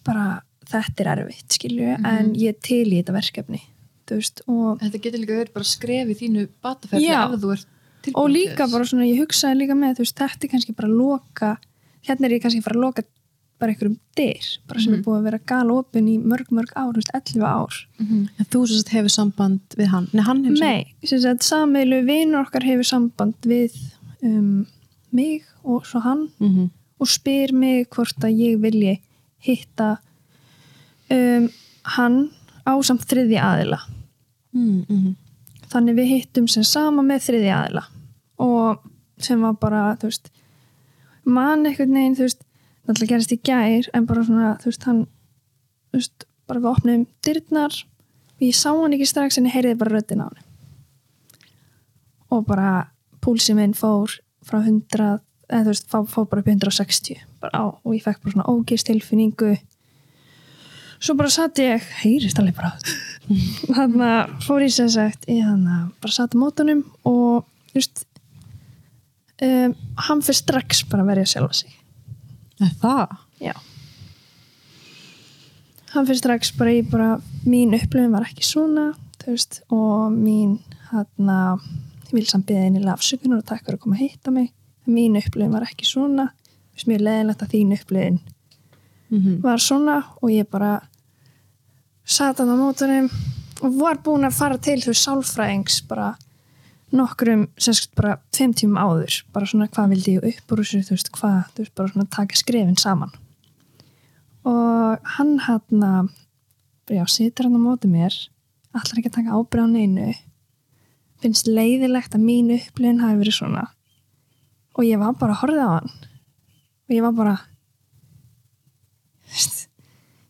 bara þetta er erfitt skilju en ég er til í þetta verkefni þú veist og, þetta getur líka verið bara skref í þínu bataferði ef þú ert tilbúin og líka bara svona ég hugsaði líka með þú veist þetta er kannski bara að loka hérna er ég kannski að fara að loka bara einhverjum dyr bara sem er búið að vera gal opin í mörg mörg ár, þú veist 11 ár. Mhm. En þú sem sagt hefur samband við hann Nei, hann hefur Nei, sem sagt sameilu vinur okkar hefur samband við um, mig og svo hann mm -hmm. og spyr mig hvort að ég vilji hitta um, hann á samt þriðja aðila. Mm -hmm. þannig við hittum sem sama með þriðja aðila og sem var bara þú veist mann einhvern veginn, þú veist náttúrulega gerist í gær, en bara svona þú veist, hann, þú veist, bara við opnum dyrnar, og ég sá hann ekki strax en ég heyriði bara röddina á hann og bara púlsi minn fór frá 100 eða þú veist, fór, bara upp í 160 bara á, og ég fekk bara svona ógist tilfinningu svo bara satt ég heyrist alveg bara. Þannig að fór ég sem sagt ég þannig að bara satt á mótunum og just um, hann fyrir strax bara að verja sjálfa sig. Er það? já. Hann fyrir strax bara í bara mín upplifin var ekki svona veist og mín hann að ég vil samt beða einilega afsökunar og takk fyrir að koma að hitta mig. Mín upplifin var ekki svona. Mér leðilegt að þín upplifin Mm -hmm. var svona og ég bara sat hann á mótunum og var búin að fara til veist sálfræðings bara nokkrum sagt bara tveim tímum áður. Bara svona hvað vildi ég upp úr þessu þú veist hvað, þú veist bara svona taka skrefin saman. Og hann hann að já, situr hann á móti mér allar ekki að taka ábyrð á neinu finnst leiðilegt að mín upplifin hafi verið svona. Og ég var bara að horfa á hann. Og ég var bara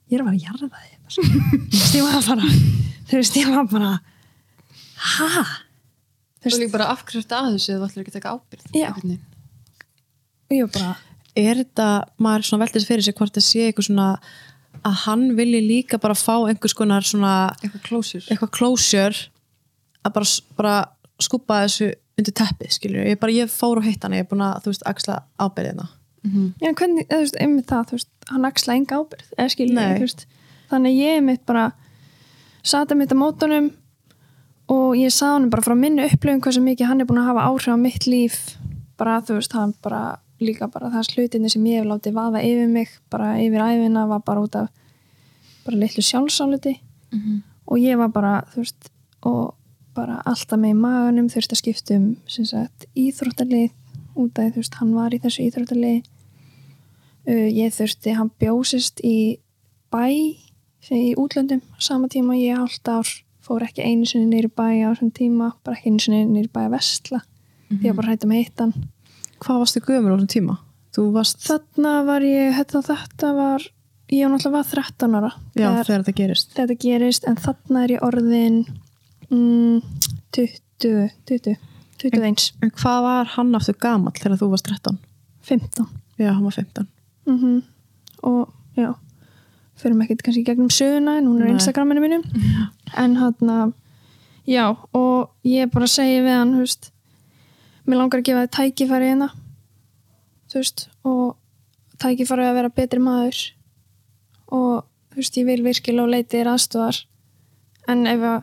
ég er að fara að jarða þig þú veist, ég var bara þú veist, ég var bara ha? þú líka bara afkvært að þessu þú ætlar ekki að taka ábyrð Já. ég var bara Er þetta, maður svona veltis fyrir sig hvort það sé eitthvað svona að hann vilji líka bara fá einhvers konar svona eitthvað closure eitthvað closure að bara, bara skúpa þessu undir teppið, skilur ég bara, ég fór og hitt hann, ég er búin að, þú veist, axla ábyrðina Mhm. Já, en hvernig, þú veist, einmitt það, þú veist, hann axla enga ábyrð, eða skilja, þú veist, þannig að ég einmitt bara sata mitt á mótunum og ég sá hann bara frá minni upplöfum hversu mikið hann er búin að hafa áhrif á mitt líf, bara, þú veist, hann bara, líka bara það slutinni sem ég hef látið vaða yfir mig, bara yfir æfina var bara út af bara litlu sjálfsáluti Mhm. og ég var bara, þú veist, og bara alltaf með í maganum þurfti að skipta um, sem sagt, íþróttalið út af, þú veist, hann var í þessu íþróttalið uh, ég þurfti, hann bjósist í bæ í útlöndum, sama tíma ég hálft ár fór ekki einu sinni neyri bæ á þessum tíma, bara ekki einu sinni neyri bæ að vestla því ég var bara hætti með hittan Hvað varstu gömur á þessum tíma? Varst, þarna var ég, þetta, þetta var ég var náttúrulega var 13 ára. Já, þegar þetta gerist. þetta gerist en þarna er ég orðin mm, 20 20, 21 En hvað var hann aftur gamall þegar þú varst 13? 15 Já, hann var 15 mm og já fyrir mig ekkert kannski í gegnum söguna en hún er Nei. Instagraminu mínu. En hann að já og ég bara segi við hann veist, mér langar að gefa þið tækifæri hérna þú veist og tækifæri að vera betri maður og þú veist ég vil virkilega og leiti þér aðstofar en ef að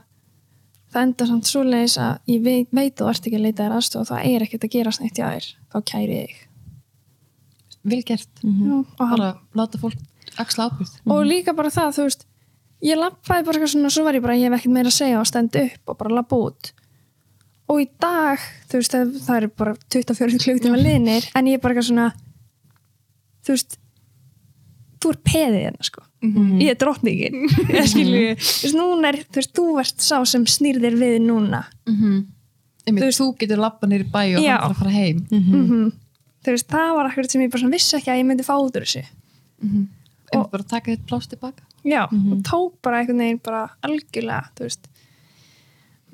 það enda samt svoleiðis að ég veit, veit þú ert ekki að leita þér aðstofa það er ekkert að gerast neitt hjá þér. Þá kæri ég vel gert. Og hann bara láta fólk axla ábyrð og líka bara það, þú veist ég lappaði bara eitthvað svona og svo var ég bara, ég hef ekkert meira að segja og stend upp og bara lappa út. Og í dag, þú veist, það, það er bara 24 klukkutíma liðnir en ég er bara eitthvað svona þú veist þú er peðið hérna sko. Ég er drottningin ég skilju, þú veist, er þú veist, þú ert sá sem snýrðir við núna. Mm -hmm. Einmitt, þú, getur lappa nýri bæ og hann bara að fara heim. Mm þú veist, það var akkurat sem ég bara vissi ekki að ég myndi fá út úr þessu. Einmitt bara taka þitt pláss tilbaka? Já, og tók bara einhvern veginn bara algjörlega, þú veist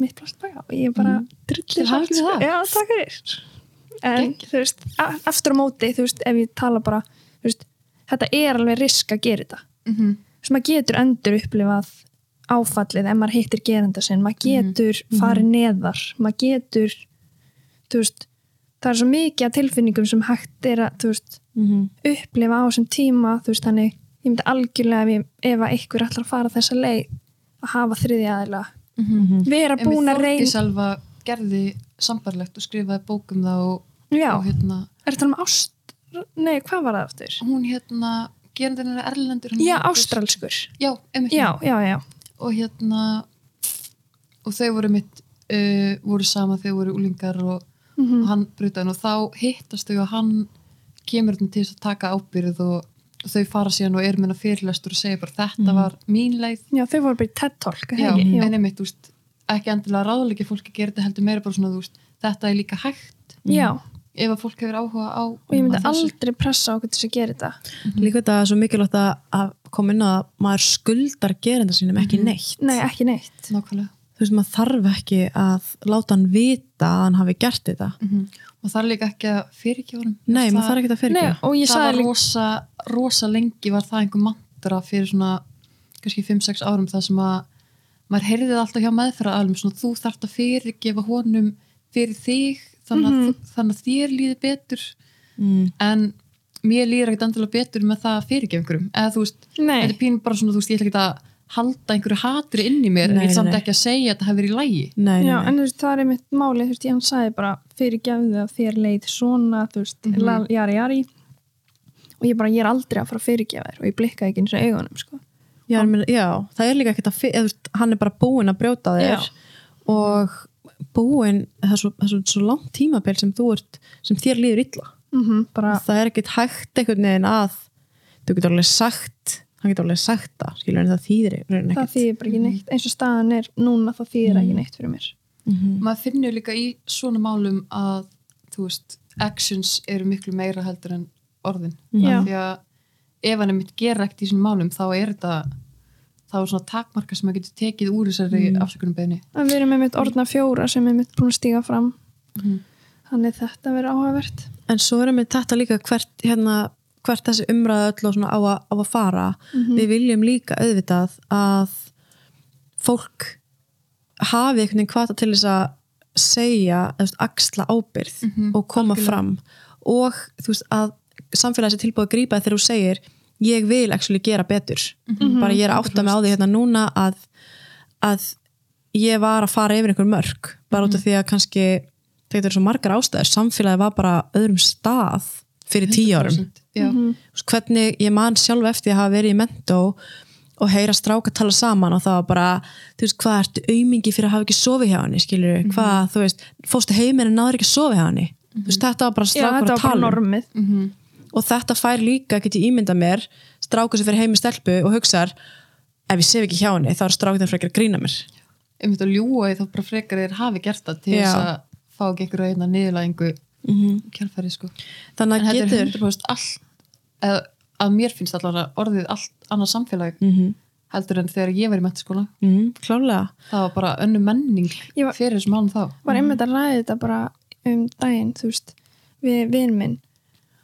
mitt plast baka og ég bara mm. Til drullir það. já, takk fyrir en þú veist, aftur á móti þú veist, ef ég tala bara veist, þetta er alveg risk að gera þetta. Mm -hmm. þú veist, maður getur endur upplifað áfallið ef maður hittir gerenda sinn. Maður getur farið neðar. Maður getur þú veist, það er svo mikið af tilfinningum sem hægt er að, veist upplifa á þessum tíma veist þannig, ég myndi algjörlega ef, ég, ef að einhver ætlar að fara þessa leið að hafa þriði aðila. Vera búin að reyna Selva gerði sambarlegt og skrifaði bókum það og, og hérna er þetta um ást nei, hvað var það aftur? hún hérna gerandinn er erlendur já, ástralskur. Já, já, já, já, og hérna og þau voru mitt uh, voru sama þau voru úlingar og, Mhm. og hann brutaðin og þá hittast þau og hann kemur þarna til að taka ábyrð og, þau fara síðan og er minna fyrirlestur og segja bara þetta var mín leið. Já, þau voru bara í ekki? en einmitt, þú veist, ekki endilega ráðleiki fólki gera þetta heldur meira bara svona, veist, þetta er líka hægt. Já, ef að fólk hefur áhuga á og ég myndi aldrei pressa á til þess að gera þetta. Líka þetta er svo mikilvægt að, að koma inn að maður skuldar gerenda sínum ekki Mhm. neitt. Nei, ekki neitt. Nákvæmlega þú veist maður þarf ekki að láta hann vita að hann hafi gert þetta. Mm og það er líka ekki að fyrirkjórum Nei, maður þarf ekki að og ég það var sagði líka rosa, rosa lengi var það einhver mantra fyrir svona kannski 5-6 árum það sem að maður heyrði það alltaf hjá meðferðaðalum svona þú þarft að fyrirgefa honum fyrir þig þannig að, Mhm. þannig að þér líði betur. Mm. en mér líður ekkert endilega betur með það að fyrirgefa einhverjum. Eða þú veist, þetta er pín bara svona þú veist, ég ætla ekki að halda einhverju hatri inn í mér ég er samt ekki að segja að þetta hefur verið í lægi Nei, nei, Já, nei. en þú veist, það er mitt máli, þú veist, ég hann sagði bara fyrir gefðu að þér leið svona, þú veist, mm Mhm. jari, jari og ég bara, ég er aldrei að fara að fyrirgefa þér og ég blikkaði ekki eins og augunum, sko. Já, ég meina, já, það er líka ekkert að eða, veist, hann er bara búinn að brjóta þér Já. og búinn það er svo, það er svo, svo langt tímabil sem þú ert sem þér líður illa Mm bara, það er ekkert hægt einhvern veginn að þú getur alveg sagt hann getur alveg sagt það, skilur en það þýðir rauninni það ekkert þýðir bara ekki neitt, eins og staðan er núna, það þýðir ekki neitt fyrir mér. maður finnur líka í svona málum að þú veist, actions eru miklu meira heldur en orðin Já. Af því að ef hann er mitt gera ekkert í svona málum þá er þetta þá er svona takmarka sem maður getur tekið úr þessari mm. afsökunum beðni En við erum með mitt orðna fjóra sem er mitt búin að stíga fram, Mhm. þannig þetta verður áhugavert. en svo erum við þetta líka hvert, hérna, hvert þessi umræða öll og svona á að, á að fara. Við viljum líka auðvitað að fólk hafi einhvern veginn hvata til þess að segja, eða axla ábyrð og koma fram. Og þú veist að samfélagi sé tilbúið að grípa þegar þú segir ég vil actually gera betur. Bara ég er að átta mig á því hérna núna að, að ég var að fara yfir einhver mörg bara út af því að kannski þetta er svo margar ástæður, samfélagi var bara öðrum stað fyrir tíu árum 100%. Já. Mhm. Þú veist, hvernig ég man sjálf eftir að hafa verið í mentó og heyra stráka tala saman og það var bara, þú veist, hvað ertu aumingi fyrir að hafa ekki sofið hjá henni, skilur Mhm. hvað, þú veist, fóstu heiminn en náður ekki að sofa hjá henni þú veist, þetta var bara Já, strákur þetta að var bara tala normið. Mhm. og þetta fær líka, get ég ímynda mér strákur sem fyrir heim í stelpu og hugsar ef ég sef ekki hjá henni, þá er strákur þeim frekar að grína mér einmitt að ljúa þá bara frekar þeir hafi gert það til Já. þess að fá ekki einhverju einna niðurlægingu kjálfæri sko. Þannig að getur 100% all að mér finnst allavega orðið allt annað samfélag Mhm. heldur en þegar ég var í mentaskóla mm, það var bara önnu menning var- fyrir þessum málum þá. var einmitt að ræða þetta bara um daginn, þú veist, við vinn minn.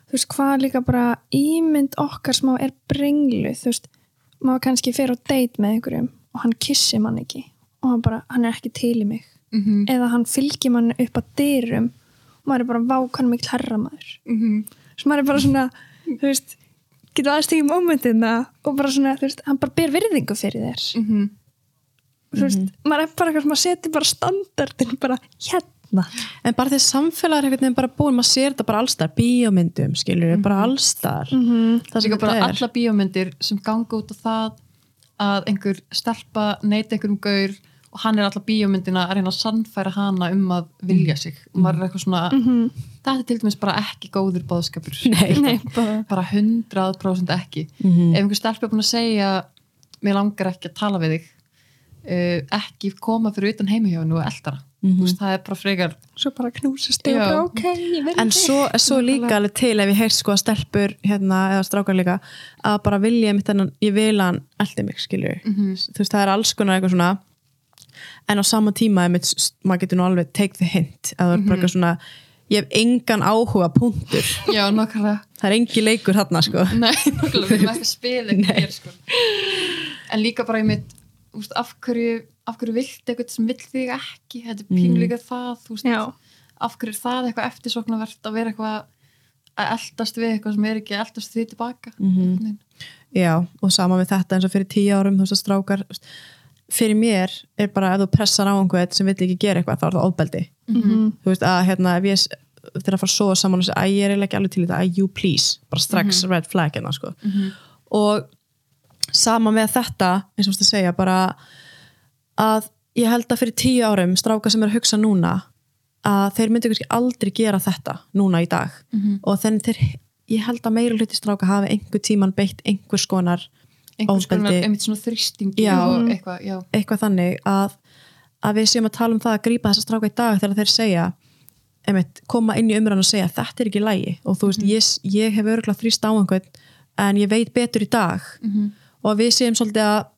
Þú veist, hvað líka bara ímynd okkar smá er brenglu, þú veist, maður kannski fer á date með einhverjum og hann kissi mann ekki og hann bara, hann er ekki til í mig. Mm -hmm. eða hann fylgir mann upp að dyrum maður er bara vákanum mikil herra maður svo maður er bara svona, þú veist getur aðeins tekið mómentina og bara svona, þú veist, hann bara ber virðingu fyrir þér. Mhm. þú veist, maður er bara eitthvað sem maður setur bara standardin bara hérna. En bara því samfélag er einhvern veginn bara búin maður sér þetta bara allstar, bíómyndum skilur við, bara allstar mm það sem Líka bara er. alla bíómyndir sem ganga út á það að einhver stelpa neyti einhverjum gaur hann er alla bíómyndina að reyna að sannfæra hana um að vilja sig. Og maður er eitthvað svona þetta er til dæmis bara ekki góður bóðskapur Nei. Nei, bara bara 100% ekki. Mhm. ef einhver stelpa er búin að segja mér langar ekki að tala við þig uh, ekki koma fyrir utan heimahjónu og eldara. Mm -hmm. það er bara frekar svo bara knúsast þig Já. og bara ok, ég verði en svo, svo líka alveg til ef ég heyrt sko að stelpur hérna, eða strákar líka að bara vilja mitt þennan, ég vil að hann eldi mig skilur þú veist það er alls konar eitthvað svona en á sama tíma einmitt, s- maður getur nú alveg take the hint að það er bara eitthvað svona ég hef engan áhuga punktur. Já, það er engi leikur þarna sko. Nei, nákvæmlega, við erum ekki að spila hér, sko. En líka bara ég mitt úst, af hverju, af hverju vilt eitthvað sem vill þig ekki? Þetta er pínu líka það Já. af hverju er það eitthvað eftirsóknarvert að vera eitthvað að eldast við eitthvað sem er ekki að eldast því tilbaka mm já, og sama með þetta eins og fyrir tíu árum þú veist að strákar fyrir mér er bara ef þú pressar á einhvern sem vill ekki gera eitthvað þá er það ofbeldi. Þú veist að hérna ef ég s- þegar að fara að sofa saman og segja að ég er ekki alveg til þetta, að you please. Bara strax red flag hérna sko. Og sama með þetta eins og þú veist að segja bara að ég held að fyrir tíu árum strákar sem er að hugsa núna að þeir myndu kannski aldrei gera þetta núna í dag. Og þannig þeir ég held að meira hluti stráka hafi einhver tíman beitt einhvers konar einhvers konar, einmitt svona þrýstingi Já. og eitthvað, já. Eitthvað þannig að, að við séum að tala um það að grípa þessa stráka í dag þegar þeir segja einmitt, koma inn í umræðan og segja þetta er ekki lægi og þú veist, ég, ég hef örgulega þrýst á einhvern en ég veit betur í dag. Og að við séum svolítið að,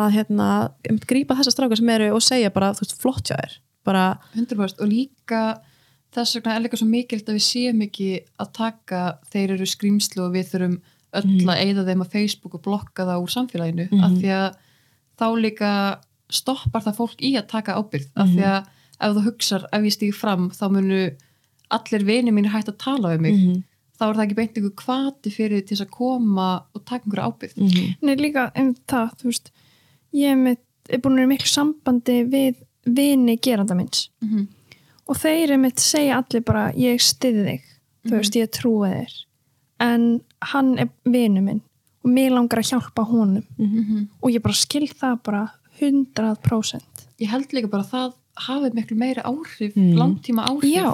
að hérna, einmitt, grípa þessa stráka sem eru og segja bara, þú veist, flott hjá þér. Bara, 100% og líka þess vegna er líka svo mikilvægt að við séum ekki að taka þeir eru skrýmslu og við þurfum öll að eyða þeim á Facebook og blokka það úr samfélaginu af því að þá líka stoppar það fólk í að taka ábyrgð af því að ef þú hugsar ef ég stíg fram þá munu allir vini mín hægt að tala við mig. Þá er það ekki beint einhver kvati fyrir til þess að koma og taka einhverja ábyrgð. Nei, líka um það, þú veist ég er, með, er búin að vera miklu sambandi við vini geranda minns Mhm. og þeir er mitt segja allir bara ég stiði þig, þú veist, ég trúi þér en hann er vinu minn og mér langar að hjálpa honum. Og ég bara skil það bara 100% ég held líka bara að það hafi miklu meiri áhrif, langtíma áhrif Já.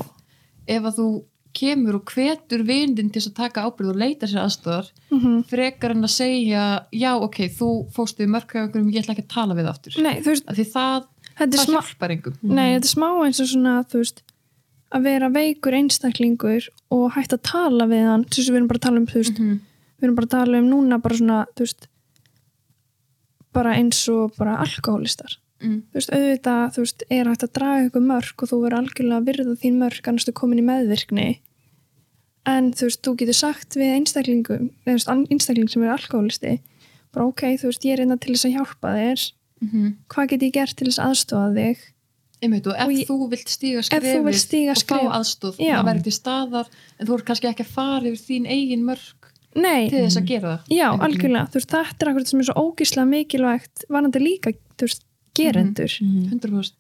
ef að þú kemur og hvetur vindin til að taka ábyrgð og leita sér aðstöðar Mhm. frekar en að segja já ok, þú fóstu í mörgaugurum ég ætla ekki að tala við aftur. Nei, veist, af því það, þetta er það smá hjálpar engum. Nei, þetta er smá eins og svona, veist að vera veikur einstaklingur og hægt að tala við hann þess að við erum bara að tala um, veist Mhm. við erum bara að tala um núna bara svona, veist bara eins og bara alkohólistar mm. þú veist, auðvitað, þú veist, er hægt að draga ykkur mörg og þú verður algjörlega að virða þín mörg annars þú komin í meðvirkni en þú veist, þú getur sagt við einstaklingum, einstakling sem er alkohólisti, bara ok, þú veist ég er einna til þess að hjálpa þér Mhm. hvað get ég gert til þess að aðstofa þig Einmitt, og ef Og ég- þú vilt stíga Ef þú skrefið vilt stíga og skref- fá aðstóð það verður til staðar en þú ert kannski ekki að fara yfir þín eigin mörg Nei, til þess að gera það. Já, veginn. algjörlega, þú veist, þetta er akkurat sem er svo ógíslega mikilvægt varandi líka, þú veist, gerendur. 100%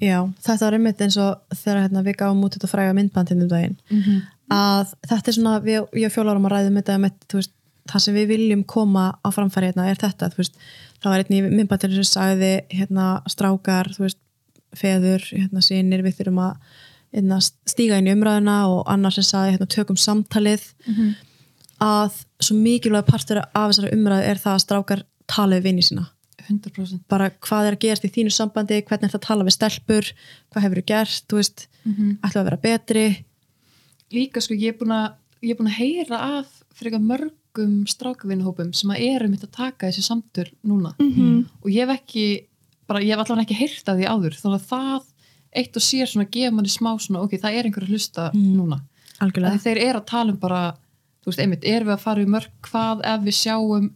já, þetta var einmitt eins og þegar hérna, við gáum út þetta fræga myndbandinn um daginn Mhm. að þetta er svona, við, ég og fjólarum að ræðum þetta með, þú veist, það sem við viljum koma á framfæri hérna er þetta, þú veist. Það var einnig myndbandinn sem sagði hérna strákar, þú veist feður, hérna sínir, við þurfum að hérna, stíga inn í umræðuna og annar sem sagði, hérna, tökum samtalið. Að svo mikilvæg partur af þessari umræðu er það að strákar tala við vinni sína. 100% bara hvað er að gerast í þínu sambandi hvernig er það að tala við stelpur hvað hefur þú gert, þú veist Mhm. ætla að vera betri. Líka sko ég er búin að ég er búin að heyra af frekar mörgum strákavinnhópum sem að eru mitt að taka þessi samtöl núna. Mhm. og ég hef ekki bara, ég hef allavega ekki heyrt af því áður þannig að það eitt og sér svona gefa manni smá svona, ok, það er einhver að hlusta núna. Algjörlega. Að þeir eru að tala um bara þú veist, einmitt, erum við að fara í mörg hvað ef við sjáum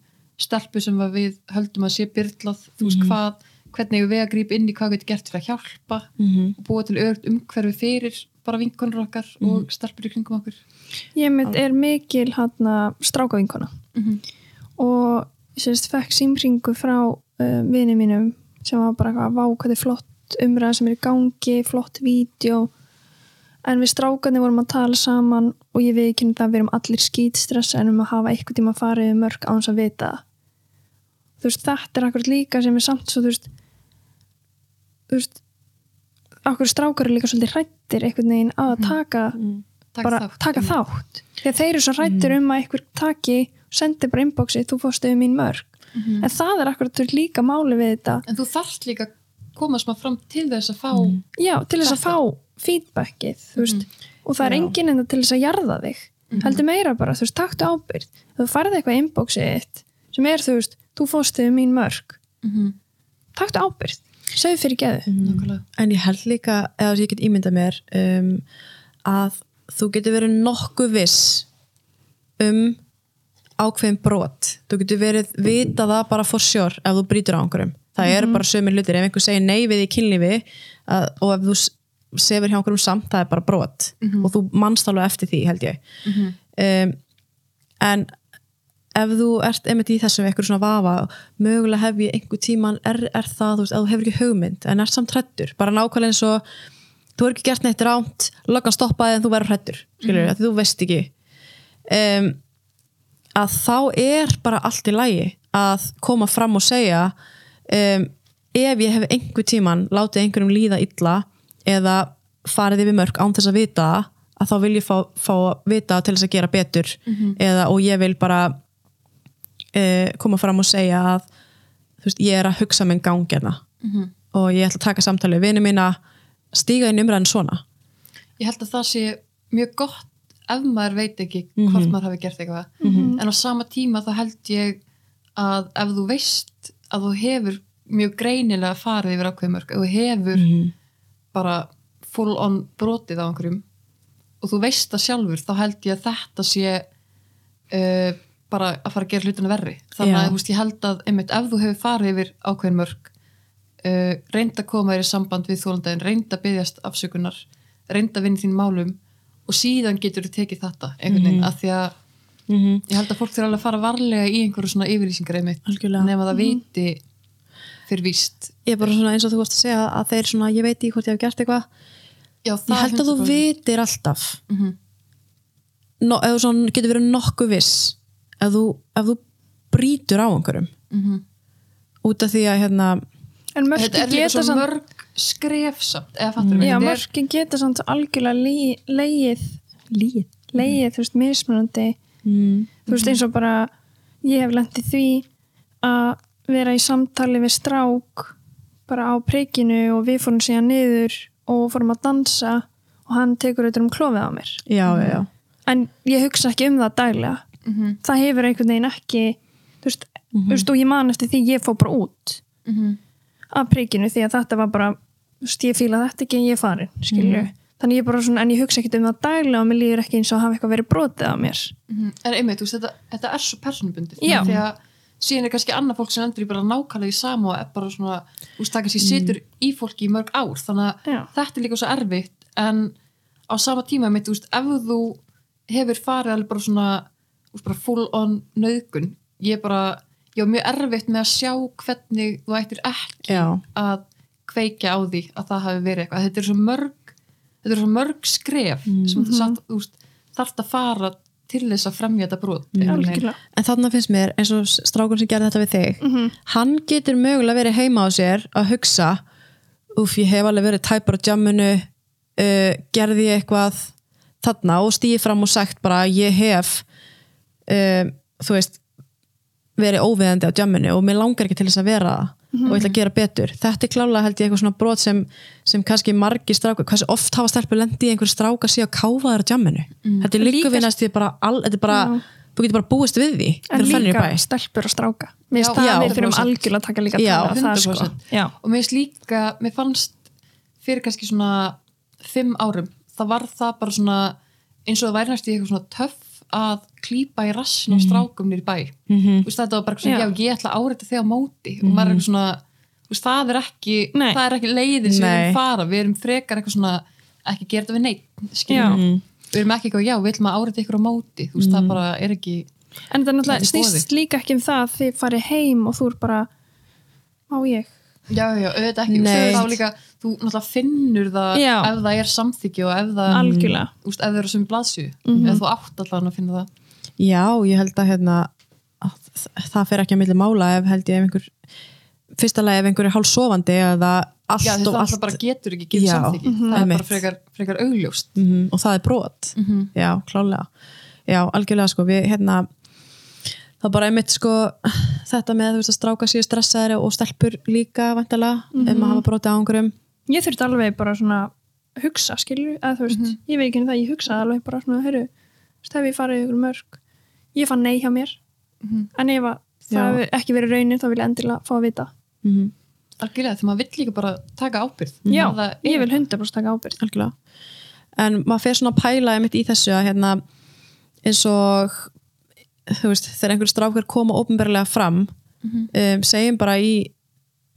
stelpu sem að við höldum að sé byrlað þú veist hvað, hvernig við að grípa inn í hvað við getum gert fyrir að hjálpa Mhm. og búa til örugt umhverfi fyrir bara vinkonur okkar og stelpur í kringum okkur. Ég mitt er mikil hann strákavinkona. Mhm. og ég sérst fekk símringu frá uh, vini mínum sem var bara eitthvað, vá hvað er flott umræða sem er í gangi, flott vídeo. En við strákarnir vorum að tala saman og ég við ekki það við erum allir skýtstressa en um að hafa eitthvað tíma að fara yfir mörg á þess að vita þú veist, þetta er akkurat líka sem er samt svo, þú veist þú veist okkur strákar eru líka svolítið hrættir einhvern veginn að taka Taka bara þátt, taka einmitt. þátt. Þegar þeir eru svo hrættir um að einhver taki sendi bara inboxi, þú fórstu við mín mörg en það er akkurat líka máli við þetta. En þú þarft líka að koma smá fram til þess að fá já, til þess að fá feedbackið veist, og það er enginn enda til þess að jarða þig. Heldur meira bara, þú veist, taktu ábyrgð. Þú farið eitthvað inboxið þitt sem er, þú veist, þú fórstu við mín mörg Mhm. taktu ábyrgð, segðu fyrir geðu. Nákvæmlega. en ég held líka, eða ég get ímyndað mér um, að þú getur verið nokkuð viss um ákveðin brot. Þú getur verið vita það bara for sure ef þú brýtur á einhverjum. Það eru bara sömur hlutir, ef einhver segir nei við í kynlífi að, og ef þú sefur hjá einhverjum samt, það er bara brot. Og þú manst alveg eftir því held ég. Um, en ef þú ert einmitt í þessum eitthvað svona vafa, mögulega hef ég einhver tíman, er, er það, þú veist, að þú hefur ekki hugmynd en ert samt hrættur, bara nákvæmlega eins og þú er ekki gert neitt ránt löggan stoppaði en þú verður hrættur skilur, mm. þú veist ekki. Um, að þá er bara allt í lagi að koma fram og segja um, ef ég hef einhver tíman látið einhverjum líða illa eða farið yfir mörg án þess að vita að þá vil ég fá, fá vita til þess að gera betur. Eða, og ég vil bara uh, koma fram og segja að veist, ég er að hugsa minn gangina og ég ætla að taka samtalið við vinið mína stíga inn umræðin svona. Ég held að það sé mjög gott ef maður veit ekki hvort maður hafi gert eitthvað. En á sama tíma þá held ég að ef þú veist að þú hefur mjög greinilega farið yfir ákveðum mörg, ef þú hefur bara full on brotið á einhverjum og þú veist það sjálfur þá held ég að þetta sé uh, bara að fara að gera hlutina verri. Þannig Já. að veist, ég held að einmitt, ef þú hefur farið yfir ákveðin mörg uh, reynd að koma þér í samband við þólandaginn, reynd að byggjast afsökunar reynd að vinna þín málum og síðan getur þú tekið þetta einhvern veginn, af því að mm ég held að fólk þurfa alveg að fara varlega í einhverju svona yfirlýsingar einmitt, Algjörlega. nema það viti fyrir víst ég er bara svona eins og þú varst að segja að þeir svona, ég veit í hvort ég hef gert eitthvað Já, ég held að þú 100%. vitir alltaf Mhm. no, ef þú svona getur verið nokkuð viss ef þú, ef þú brýtur á einhverjum Mhm. út af því að hérna en líka geta samt mörg skrefsamt eða fattur Já, Þetta er- mörkin geta samt algjörlega leið, líð leið, þú veist, mismunandi. Mm. þú veist, eins og bara ég hef lendið því að vera í samtali við strák bara á prikinu og við fórum síðan niður og fórum að dansa og hann tekur auðvitað um klofið á mér. Já, já, já. En ég hugsa ekki um það daglega. Mhm. það hefur einhvern veginn ekki þú veist, þú veist, og ég man eftir því ég fór bara út Mhm. af prikinu því að þetta var bara veist, ég fíla þetta ekki en ég er farin skilju, þannig ég bara svona, en ég hugsa ekki um það daglega og mér líður ekki eins og hafa eitthvað verið brotið á mér Mhm. En einmitt, veist, þetta, þetta er svo personubundið Já. því að síðan er kannski annað fólk sem endur í bara nákvæmlega í sama og er bara svona, þú veist, það kannski situr í fólki í mörg ár, þannig að Já. þetta er líka svo erfitt, en á sama tíma, einmitt, þú veist, ef þú hefur farið alveg bara svona veist, bara full on nöðgun ég er bara, ég var mjög erfitt með að sjá hvernig þú ættir ekki Já. að kveikja á því að það hafi verið eitthvað, þetta er svo mörg þetta er svo mörg skref sem þú satt, þú veist, þarft að fara til þess að fremja þetta brot algjörlega. En þarna finnst mér eins og strákun sem gerði þetta við þig hann getur mögulega verið heima á sér að hugsa uff, ég hef alveg verið tæpar á jamminu uh, gerði ég eitthvað þarna? Og stíði fram og sagt bara ég hef uh, þú veist verið óviðandi á jamminu og mér langar ekki til þess að vera það og ég ætla að gera betur. Þetta er klálega held ég eitthvað svona brot sem, sem kannski margir strákar, hversu oft hafa stelpur lendi í einhver stráka síðan káfaður á jamminu? Þetta er líka Líka- vinnast því bara, all, þetta er bara þú getur bara búist við því. En líka bæ. stelpur og stráka. Mér Já, finnst það já, við þurfum 100%. algjörlega að taka líka að Já, um það sko. 100%. já, og mér finnst líka, mér fannst fyrir kannski svona fimm árum, það var það bara svona eins og það væri næst í eitthvað svona töff að klípa í rassin á strákum nýri bæ. Mhm. Þú veist, þetta var bara svona, Já. já, ég ætla að áreita þig á móti. Og maður er eitthvað svona, þú veist, það er ekki það er ekki leiðin sem við erum fara. Við erum frekar eitthvað svona, ekki gera þetta við neitt við. Erum ekki eitthvað, já, við ætlum að áreita ykkur á móti, þú veist, það bara er ekki en þetta náttúrulega er í snýst líka ekki um það að þið farið heim og þú er bara má ég já, já, auðvitað ekki, Nei. þá líka þú náttúrulega finnur það Já. ef það er samþykki og ef það algjörlega úst, ef það eru sem blaðsju Mhm. eða þú átt allan að finna það Já, ég held að hérna að það fer ekki að milli mála ef held ég ef einhver fyrsta lagi ef einhver er hálfsofandi eða allt já, og það allt alltaf bara getur ekki gefið Já, samþykki mhm. það er Einmitt. bara frekar, frekar augljóst Mhm, og það er brot Mhm. já, klálega já, algjörlega sko, við hérna það bara einmitt sko þetta með þú veist að stráka séu stressaðari og stelpur líka vantilega ef Mhm. maður hafa brotið á einhverjum ég þurfti alveg bara svona hugsa skilju, eða þú veist, Mhm. ég veit ekki um það ég hugsaði alveg bara svona, veist, hef ég farið ykkur mörg ég fann nei hjá mér Mhm. en ef að það Já. hefur ekki verið raunin þá vil ég endilega fá að vita mm -hmm. algjörlega, því maður vill líka bara taka ábyrgð já, Það er- ég vil 100% taka ábyrgð algjörlega en maður fer svona að pæla einmitt í þessu að hérna eins og þú veist, þegar einhver strákar koma ópenbarlega fram Mhm. um, segjum bara í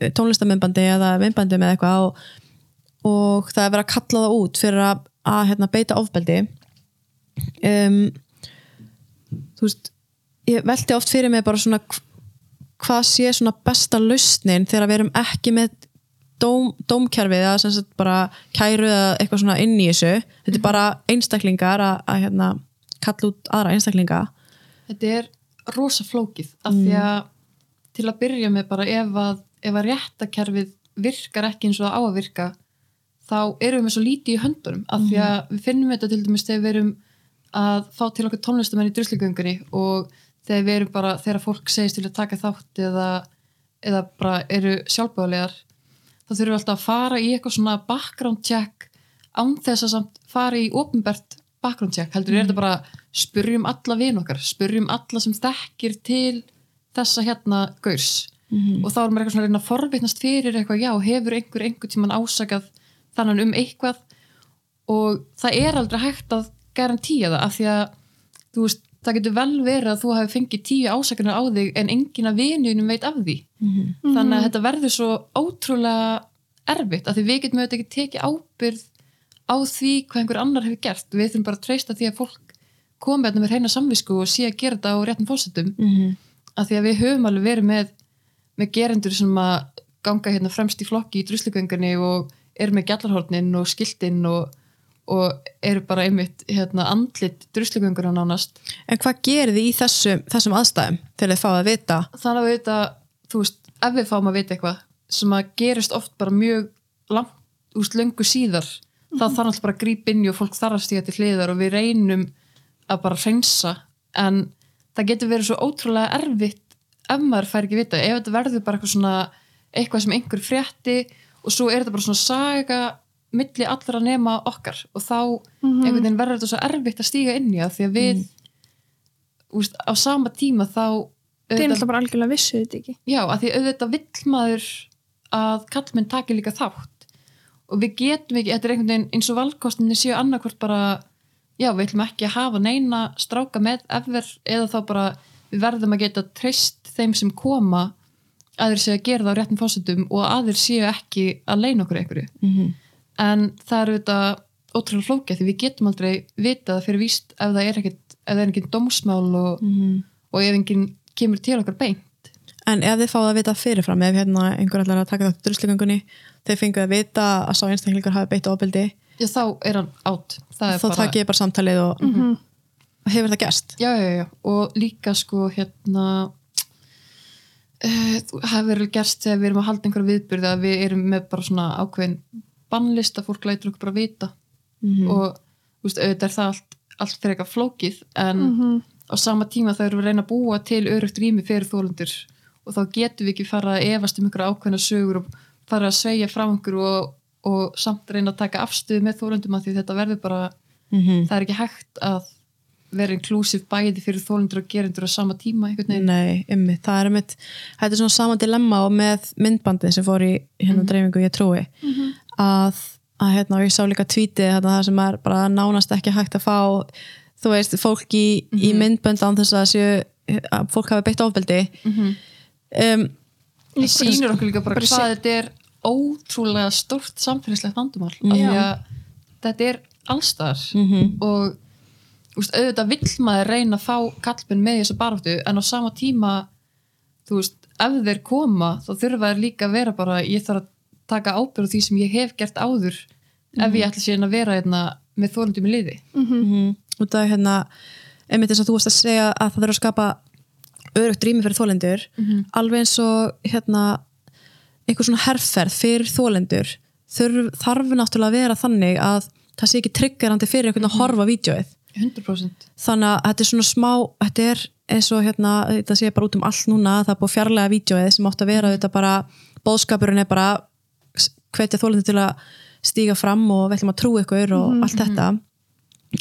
tónlistamindbandi eða myndbandi með eitthvað og, og það er verið að kalla það út fyrir að, að hérna, beita ofbeldi. Um, þú veist ég velti oft fyrir mig bara svona hv- hvað sé svona besta lausnin þegar við erum ekki með dóm, dómkerfið eða sem sagt bara kæru eða eitthvað svona inn í þessu. Þetta er bara einstaklingar að, að hérna, kalla út aðra einstaklinga þetta er rosa flókið af því að til að byrja með bara ef að, ef að réttakerfið virkar ekki eins og það á að virka þá erum við með svo lítið í höndunum af því að við finnum þetta til dæmis þegar við erum að fá til okkur tónlistamenn í druslugöngunni og þegar við erum bara, þegar fólk segist til að taka þátt eða, eða bara eru sjálfbáðlegar þá þurfum við alltaf að fara í eitthvað svona background check án þess að samt fara í ofinbert background check, heldur er þetta bara spurjum alla vin okkar, spurjum alla sem þekkir til þessa hérna gaurs. Og þá erum við eitthvað svona að reyna að forvitnast fyrir eitthvað, já, hefur einhver einhver tíman ásakað þannig um eitthvað? Og það er aldrei hægt að garantíja það af því að þú veist, það getur vel verið að þú hafi fengið tíu ásakanir á þig en enginn af vinuðinum veit af því. Þannig að þetta verður svo ótrúlega erfitt af því við getum auðvitað ekki tekið ábyrð á því hvað einhver annar hefur gert. Við þurfum bara að treysta því að fólk komi hérna með reyna samvisku og sé að gera þetta á réttum fórsetum mm -hmm. af því að við höfum alveg verið með, með gerendur sem að ganga hérna fremst í flokki í druslugöngunni og eru með gjallarhornin og skiltin og, og eru bara einmitt hérna, andlit druslugönguna nánast En hvað gerir þið í þessum, þessum aðstæðum þegar þið fáið að vita? þannig að við þetta, þú veist, ef við fáum að vita eitthvað sem að gerist oft bara mjög langt, úst, löngu síðar þá þarf alltaf bara að grípa inn og fólk þarf að stíga til hliðar og við reynum að bara hreinsa en það getur verið svo ótrúlega erfitt ef maður fær ekki vita, ef þetta verður bara eitthvað svona eitthvað sem einhver frétti og svo er þetta bara svona saga milli allra nema okkar og þá einhvern veginn verður þetta svo erfitt að stíga inn í það því að við úst, á sama tíma þá þeir auðvitað- náttúrulega bara algjörlega vissu þetta ekki. Já, að því auðvitað vill maður að kallmenn taki líka þátt. Og við getum ekki, þetta er einhvern veginn eins og valkostinni séu annarkvort bara já, við ætlum ekki að hafa neina stráka með efer eða þá bara við verðum að geta treyst þeim sem koma að þeir séu að gera það á réttum fósitum og að þeir séu ekki að leina okkur einhverju. Mm -hmm. en það eru þetta ótrúlega flókið því við getum aldrei vitað fyrir víst ef það er ekkit, ef það er engin dómsmál og, og ef engin kemur til okkar beint. En ef þið fáið að vita fyrirfram ef hérna einhver ætlar að taka þátt í drusligöngunni þeir fenguð að vita að sá einstaklingur hafi beitt ofbeldi Já, þá er hann átt. Það þá takk ég bara samtalið og Mhm. hefur það gerst Já, já, já. Og líka sko hérna uh, það verður gerst þegar við erum að halda einhverja viðbyrði að við erum með bara svona ákveðin bannlist að fólk lætur okkur bara vita Mhm. og þú veist, auðvitað er það allt, allt fyrir eitthvað flókið en Mhm. á sama tíma þá erum við að reyna að búa til örugt rými fyrir þólendur og þá getum við ekki fara að efast um einhverja ákveðna sögur og fara að sveigja frá einhverju og, og samt reyna að taka afstöðu með þólundum að því þetta verður bara Mhm. það er ekki hægt að vera inklusív bæði fyrir þólundur og gerendur á sama tíma Nei, ymmið, það er ymmið þetta er svona sama dilemma og með myndbandið sem fór í hérna dreifingu ég trúi. Að, að hérna, ég sá líka tvítið hérna, það sem er bara nánast ekki hægt að fá þú veist, fólk í, í myndbönd án þess að séu að fólk hafi beitt ofbeldi. Um, það sýnur okkur líka bara bara hvað þetta er ótrúlega stórt samfélagslegt vandumál af því að þetta er allstar og úst, auðvitað vill maður reyna að fá kallmenn með í þessu baráttu en á sama tíma þú veist, ef þeir koma þá þurfa þeir líka að vera bara ég þarf að taka ábyrð á því sem ég hef gert áður ef ég ætla síðan að vera hérna, með þórundum í liði. Mm út af hérna einmitt eins og þú varst að segja að það þurfa að skapa örugt rými fyrir þólendur alveg eins og hérna einhver svona herrferð fyrir þólendur þurf, þarf náttúrulega að vera þannig að það sé ekki triggerandi fyrir einhvern að horfa á vídeoið. 100% þannig að þetta er svona smá þetta er eins og hérna þetta sé bara út um allt núna það er búið fjarlæga vídeoið sem átt að vera þetta bara, bóðskapurinn er bara hvetja þólendur til að stíga fram og við ætlum að trú ykkur og allt þetta.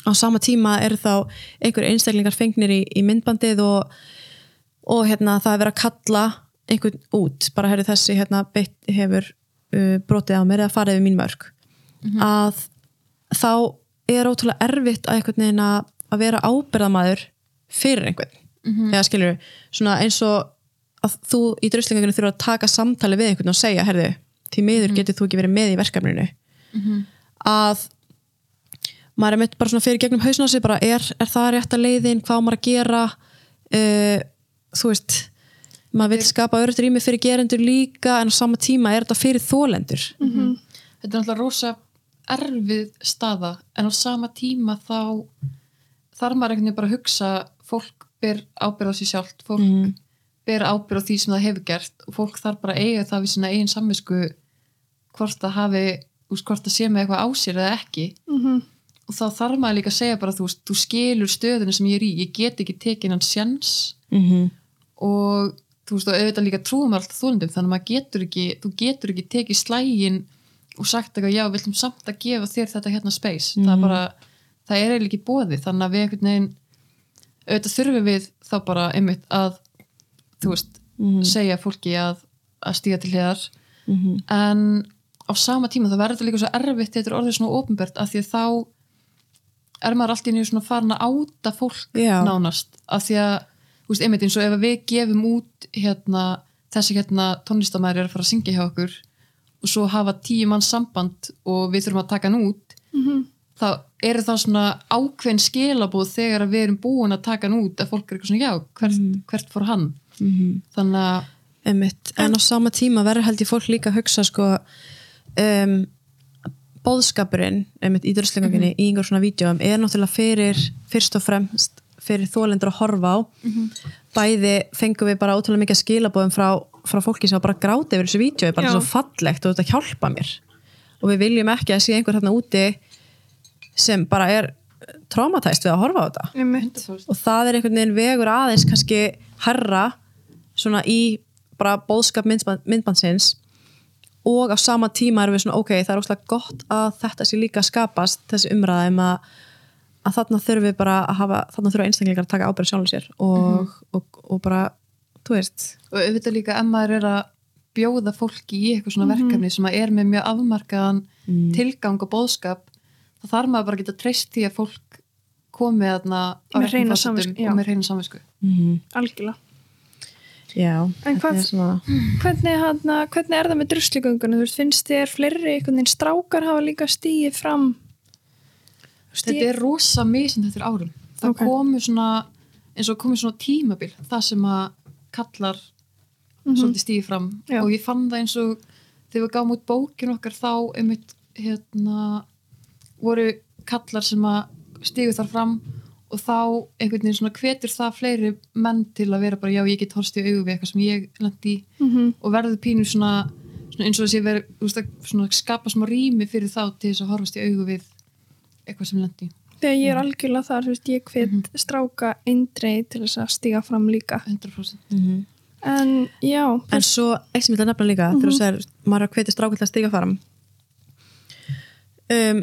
Á sama tíma eru þá einhver einstaklingar fengnir í, í myndbandið og, og hérna það er verið að kalla einhvern út, bara herri þessi hérna beitt hefur uh, brotið á mér eða farið við mín mörg að þá er ótrúlega erfitt að einhvern veginn að, að vera ábyrðamaður fyrir einhvern. Eða skilur, svona eins og að þú í druslingagunum þurfa að taka samtali við einhvern og segja, herðu, því miður getur þú ekki verið með í verkefninu. Að maður er mitt bara svona fyrir gegnum sig bara er, er það rétt að leiðin, hvað maður að gera? Uh, þú veist maður vil skapa örugt rými fyrir gerendur líka en á sama tíma er þetta fyrir þólendur þetta er náttúrulega rosa erfið staða en á sama tíma þá þarf maður einhvern veginn bara að hugsa fólk ber ábyrð á sér sjálft fólk ber ábyrð á því sem það hefur gert og fólk þarf bara að eiga það við sína eigin samvisku hvort það hafi úst, hvort það sé með eitthvað á sér eða ekki. Og þá þarf maður líka að segja bara þú, þú skilur stöðinu sem ég er í ég get ekki tekið hann sjens mm -hmm. og þú veist og auðvitað líka trúum alltaf þólundum þannig að maður getur ekki, þú getur ekki tekið slægin og sagt eitthvað já, við ætlum samt að gefa þér þetta hérna space. Það er bara, það er eiginlega ekki bóði þannig að við einhvern veginn auðvitað þurfum við þá bara einmitt að þú veist, segja fólki að, að stíga til hliðar. En á sama tíma þá verður líka svo erfitt þetta er orðið svona ofinbært af því að þá er maður alltaf í nýju svona farin að áta fólk Já. nánast af því að, þú veist, einmitt eins og ef við gefum út hérna, þessi hérna tónlistamæður er að fara að syngja hjá okkur og svo hafa tíu mann samband og við þurfum að taka hann út þá eru það svona ákveðin skilabóð þegar við erum búin að taka hann út að fólk er eitthvað svona, já, hvert, hvert fór hann? Þannig að Einmitt. en á sama tíma verður held ég fólk líka að hugsa sko um, bóðskapurinn einmitt, í druslingaginni í einhver svona vídjóum er náttúrulega fyrir fyrst og fremst fyrir þólendur að horfa á. Bæði fengum við bara ótrúlega mikið skilabóðum frá, frá fólki sem bara gráti yfir þessu vídjói, bara Já. svo fallegt og þetta hjálpa mér. Og við viljum ekki að sé einhver þarna úti sem bara er traumatæst við að horfa á þetta. Og það er einhvern veginn vegur aðeins kannski herra svona í bara bóðskap myndband, myndbandsins og á sama tíma erum við svona ok, það er óslega gott að þetta sé líka skapast þessi umræðum að, að þarna þurfum við bara að hafa þarna þurfa einstaklingar að taka ábyrð sjálfum sér og, og, og bara, þú veist. Og auðvitað líka ef maður er að bjóða fólki í eitthvað svona verkefni sem að er með mjög afmarkaðan tilgang og bóðskap þá þarf maður bara að geta treyst því að fólk komi þarna á forsendum samvisku, og með reyna samvisku. Algjörlega. Já, En hvað- er svona hvernig, hana, hvernig er það með druslugöngunum þú veist, finnst þér fleiri einhvern veginn strákar hafa líka stíið fram þetta er rosa misinn þetta árum það Ok. komu svona eins og komu svona tímabil það sem að kallar svolítið stíði fram Já. og ég fann það eins og þegar við gáum út bókin okkar þá einmitt hérna voru kallar sem að stígu þar fram og þá einhvern veginn svona hvetur það fleiri menn til að vera bara já ég get horfst í augu við eitthvað sem ég lendi í mm -hmm. og verður pínu svona, svona eins og veist, að svona skapa smá rými fyrir þá til þess að horfast í augu við eitthvað sem lendi þegar ég er algjörlega þar, þú veist, ég hvet stráka eindreið til þess að stíga fram líka. 100% Mhm. en já. En svo, eitt sem ég ætla að nefna líka þegar þú segir, maður er að hvetja strákul að stíga fram. Um,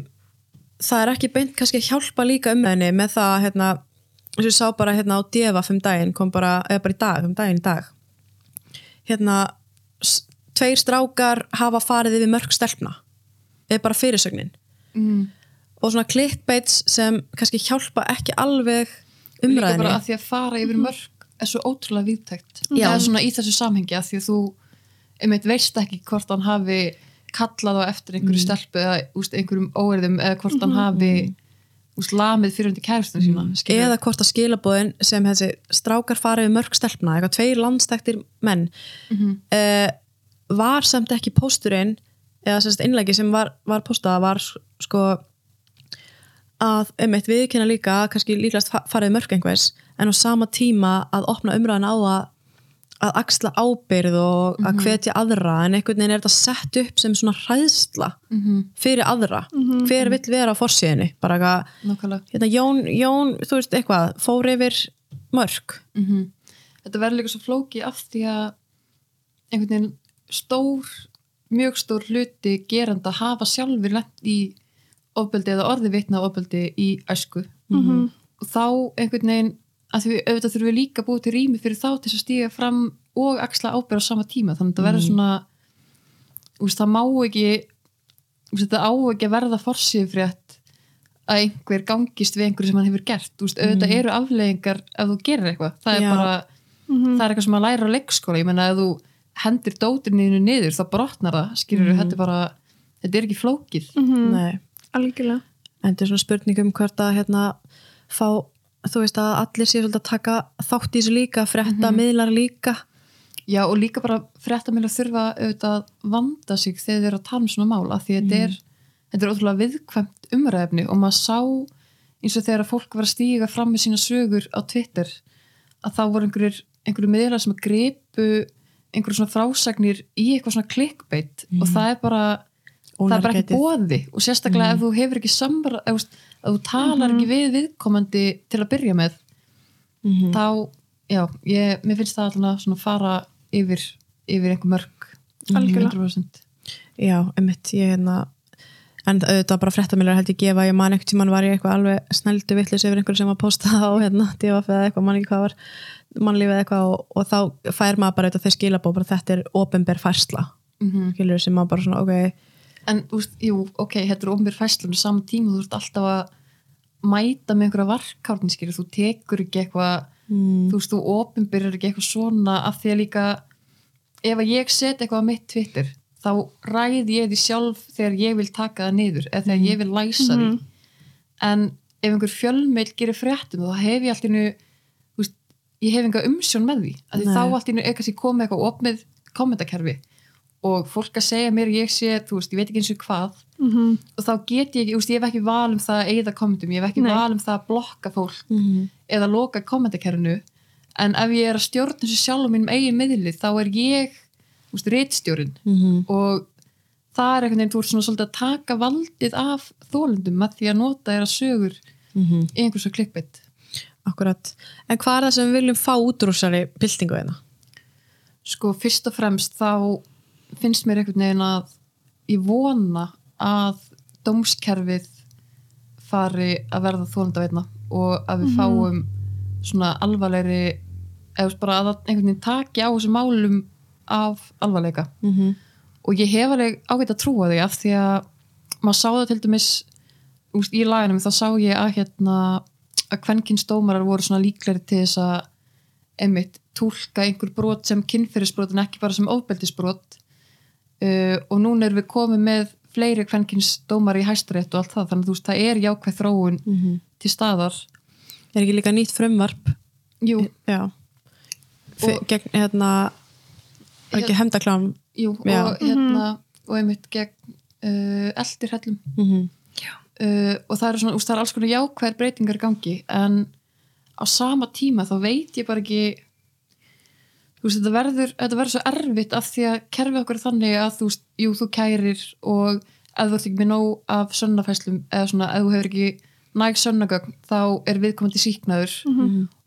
það er ekki beint kannski að hjálpa líka um henni með það hérna, eins og ég sá bara hérna á Deva um daginn, kom bara, eða bara í dag um daginn í dag. Hérna, tveir strákar hafa farið yfir mörg stelpna eða bara fyrirsögnin. Mm. Og svona clickbaits sem kannski hjálpa ekki alveg líka umræðinni bara að því að fara yfir mörg er svo ótrúlega viðtækt Já. eða svona í þessu samhengi að því að þú einmitt veist ekki hvort hann hafi kallað á eftir einhverju stelpu eða úst, einhverjum óerðum eða hvort hann hafi úst, lamið fyrir undir kæristun sína skilurðu. eða hvort að skilabóðin sem þessi strákar farið við mörg stelpna, eitthvað tveir landstæktir menn Mhm. uh, var samt ekki pósturinn eða semst innleggi sem var, var póstað var sko að um eitt viðkynna líka kannski líklegast fa- farið mörg einhvers en á sama tíma að opna umræðan á að að axla ábyrð og að hvetja aðra en einhvern veginn er þetta sett upp sem svona hræðsla Mhm. fyrir aðra. Hver vill vera á forsíðinni bara eitthvað hérna, Jón, Jón, þú veist eitthvað fór yfir mörg Mhm. Þetta verður líka svo flóki af því að einhvern veginn stór, mjög stór hluti geranda hafa sjálfur lent í ofbeldi eða orði vitna ofbeldi í æsku. Mhm. og þá einhvern veginn að því auðvitað þurfum við líka að búið til rými fyrir þá til þess að stíga fram og axla ábyrð á sama tíma. Þannig að þetta verður svona úst, það má ekki úst, þetta á ekki að verða forsýðfrétt að einhver gangist við einhverju sem hann hefur gert. Úst, auðvitað eru afleðingar ef þú gerir eitthvað. Það er Já. bara, það er eitthvað sem að læra á leikskóla. Ég menna ef þú hendir dótirniðinu niður þá brotnar það, skilur þetta er bara þetta er ekki flókið. Nei, algjörlega. En þetta er svona spurning um hvort að hérna fá, þú veist að allir séu svolítið að taka þátt í þessu líka frétta miðlar líka. Já og líka bara fréttamil að þurfa auðvitað að vanda sig þegar þeir eru að tala um svona mál af því að þetta er, þetta er ótrúlega viðkvæmt umræðefni og maður sá eins og þegar að fólk var að stíga fram með sína sögur á Twitter að þá voru einhverjir, einhverjir miðlar sem að gripu einhverjum svona frásagnir í eitthvað svona clickbait og það er bara það er bara ekki bóði og sérstaklega ef þú hefur ekki samra ef, þú talar ekki við viðkomandi til að byrja með Mhm. þá, já, ég, mér finnst það alltaf svona fara yfir, yfir einhver mörg. 100%. Já, einmitt, ég hérna en auðvitað bara fréttamilar held ég gefa ég man ekkert tímann var ég eitthvað alveg snældu vittlis yfir einhver sem var postað á hérna DFF eða eitthvað, man ekki hvað var mannlífið eitthvað og, og þá fær maður bara auðvitað þau skilabó, bara þetta er ofinber færsla, Mm skilur sem maður bara svona, ok, en þú veist, jú, ok, þetta er ofnbjör fæslun saman tíma, þú ert alltaf að mæta með einhverja varkárni skilur, þú tekur ekki eitthvað mm, þú veist, þú ofnbjör ekki eitthvað svona af því að líka ef að ég set eitthvað á mitt Twitter þá ræði ég því sjálf þegar ég vil taka það niður eða þegar ég vil læsa því. En ef einhver fjölmeil gerir fréttum þá hef ég alltaf veist, ég hef enga umsjón með því því þá alltaf eitthvað sem komið eitthvað opnið kommentakerfi og fólk að segja mér ég sé, þú veist, ég veit ekki eins og hvað. Mm og þá get ég ekki, ég hef ekki val um það að eigða kommentum, ég hef ekki Nei. val um það að blokka fólk mm, eða loka kommentakerfinu. En ef ég er að stjórna þessu sjálf á mínum eigin miðli þá er ég þú veist, reitstjórinn mm, og það er einhvern veginn, þú ert svona svolítið að taka valdið af þólundum með því að nota þeirra sögur mm, í einhvers og klikkbeitt akkurat. En hvað er það sem við viljum fá út úr þessari byltingu hérna? sko fyrst og fremst þá finnst mér einhvern veginn að ég vona að dómskerfið fari að verða þólandaveitna og að við fáum svona alvarlegri eða bara að einhvern veginn taki á þessum málum af alvarleika. Mm -hmm. og ég hef alveg ágætt að trúa því af því að maður sá það til dæmis úst, í laginum þá sá ég að hérna að kvenkins dómarar voru svona líkleri til þess að einmitt túlka einhver brot sem kynferðisbrot en ekki bara sem ofbeldisbrot uh, og núna erum við komið með fleiri kvenkins dómar í hæstarétt og allt það þannig að þú veist það er jákvæð þróun til staðar. Er ekki líka nýtt frumvarp? Jú, já. Og- gegn hérna ekki hemdaklám jú Já. og hérna og einmitt gegn uh, eldirhellum. Mm -hmm. uh, og það eru svona, úst, það er alls konar jákvæðar breytingar í gangi en á sama tíma þá veit ég bara ekki veist, þetta verður, þetta verður svo erfitt af því að kerfi okkur þannig að þú veist, jú, þú kærir og ef þú ert ekki með nóg af sönnafæslum eða svona, ef þú hefur ekki næg sönnagögn þá er viðkomandi síknaður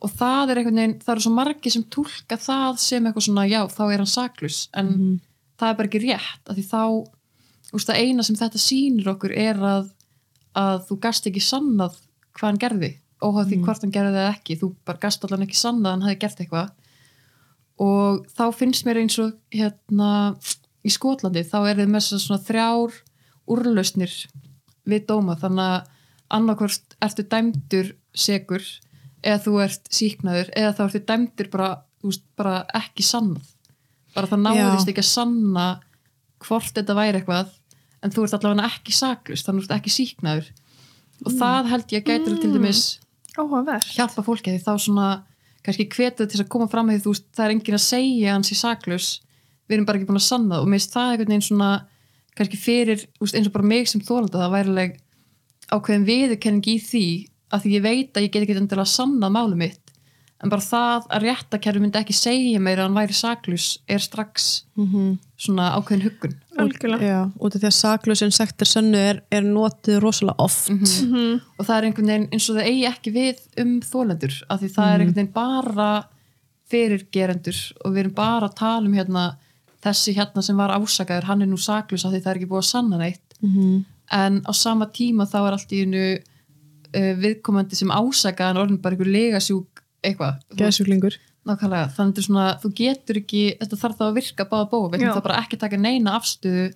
og það er einhvern veginn, það eru svo margir sem túlka það sem eitthvað svona, já, þá er hann saklus en það er bara ekki rétt af því þá, úst, það eina sem þetta sýnir okkur er að, að þú gast ekki sannað hvað hann gerði óháð því hvort hann gerði það ekki. Þú bara gast allan ekki sannað að hann hafi gert eitthvað og þá finnst mér eins og hérna í Skotlandi þá er þið með svona þrjár úrlausnir við dóma. Þannig að annarkvort ertu dæmdur segur eða þú ert síknaður eða þá ertu dæmdur bara, veist, bara ekki sannað. Bara það náðist ekki að sanna hvort þetta væri eitthvað en þú ert allavega ekki saklust þannig að þú ert ekki síknaður og það held ég að gætur til dæmis Áhugavert. hjálpa fólki því þá svona kannski hvetja til að koma fram því þú veist það er enginn að segja að hann sé saklaus. Við erum bara ekki búin að sanna og mér finnst það einhvern veginn svona kannski fyrir veist, eins og bara mig sem þólanda það væri alveg ákveðin viðurkenning í því að því ég veit að ég get ekki endilega sannað málu mitt. En bara það að réttakerfi myndi ekki segja mér að hann væri saklaus er strax svona ákveðin huggun Algjörlega. Já, út af því að saklausin sektir sönnu er, er notið rosalega oft. Og það er einhvern veginn eins og það eigi ekki við um þólendur af því það er einhvern veginn bara fyrir gerendur og við erum bara að tala um hérna þessi hérna sem var ásakaður, hann er nú saklus af því það er ekki búið að sanna neitt. En á sama tíma þá er allt í hennu uh, viðkomandi sem ásakaðan orðin bara einhver legasjúk eitthvað, Geðsjúklingur nákvæmlega þannig að svona, þú getur ekki þetta þarf þá að virka báða bóð við ætlum þá bara ekki taka neina afstöðu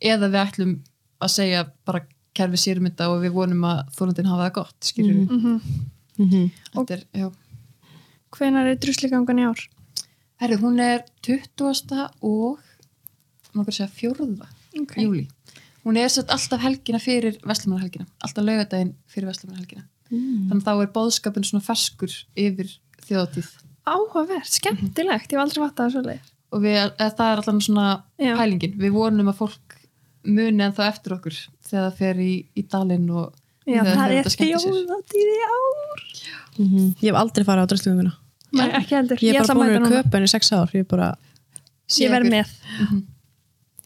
eða við ætlum að segja bara kerfi sérum þetta og við vonum að þólandin hafa það gott, skilur Mhm. þetta er, já Hvenær er drusligangan í ár? Herri, hún er 20. og maður segja fjórða Ok. júli hún er sett alltaf helgina fyrir Vestlumarhelgina, alltaf laugadaginn fyrir Vestlumarhelgina þannig að þá er bóðskapin svona ferskur yfir þjóðatíð Áhugavert, skemmtilegt, ég hef aldrei fattað það svo leið. og við, eða það er allan svona Já. pælingin, við vonum að fólk muni en þá eftir okkur þegar það fer í, í dalinn og Já, það er út að skemmta sér. þjóðatíð í ár. Ég hef aldrei farið á dröslugunguna Nei, ekki heldur. Ég ætla bara að búin að köpa henni í sex ár Ég er bara, Sé Ég verð með.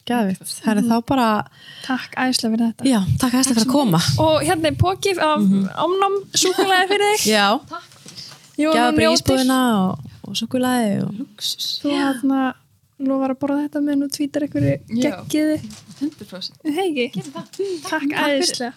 gæðvitt Það er þá bara, Takk æðislega fyrir þetta. já, takk að þetta fyrir að koma Og hérna er pókif af mm omnum súkulega fyrir þig. Já, Jú, gæða bara ísbúðina og, og sukulaði og... Þú hérna lofar að borða þetta með nú tvítar einhverju geggiði. 100% Hei ekki? Takk æðislega.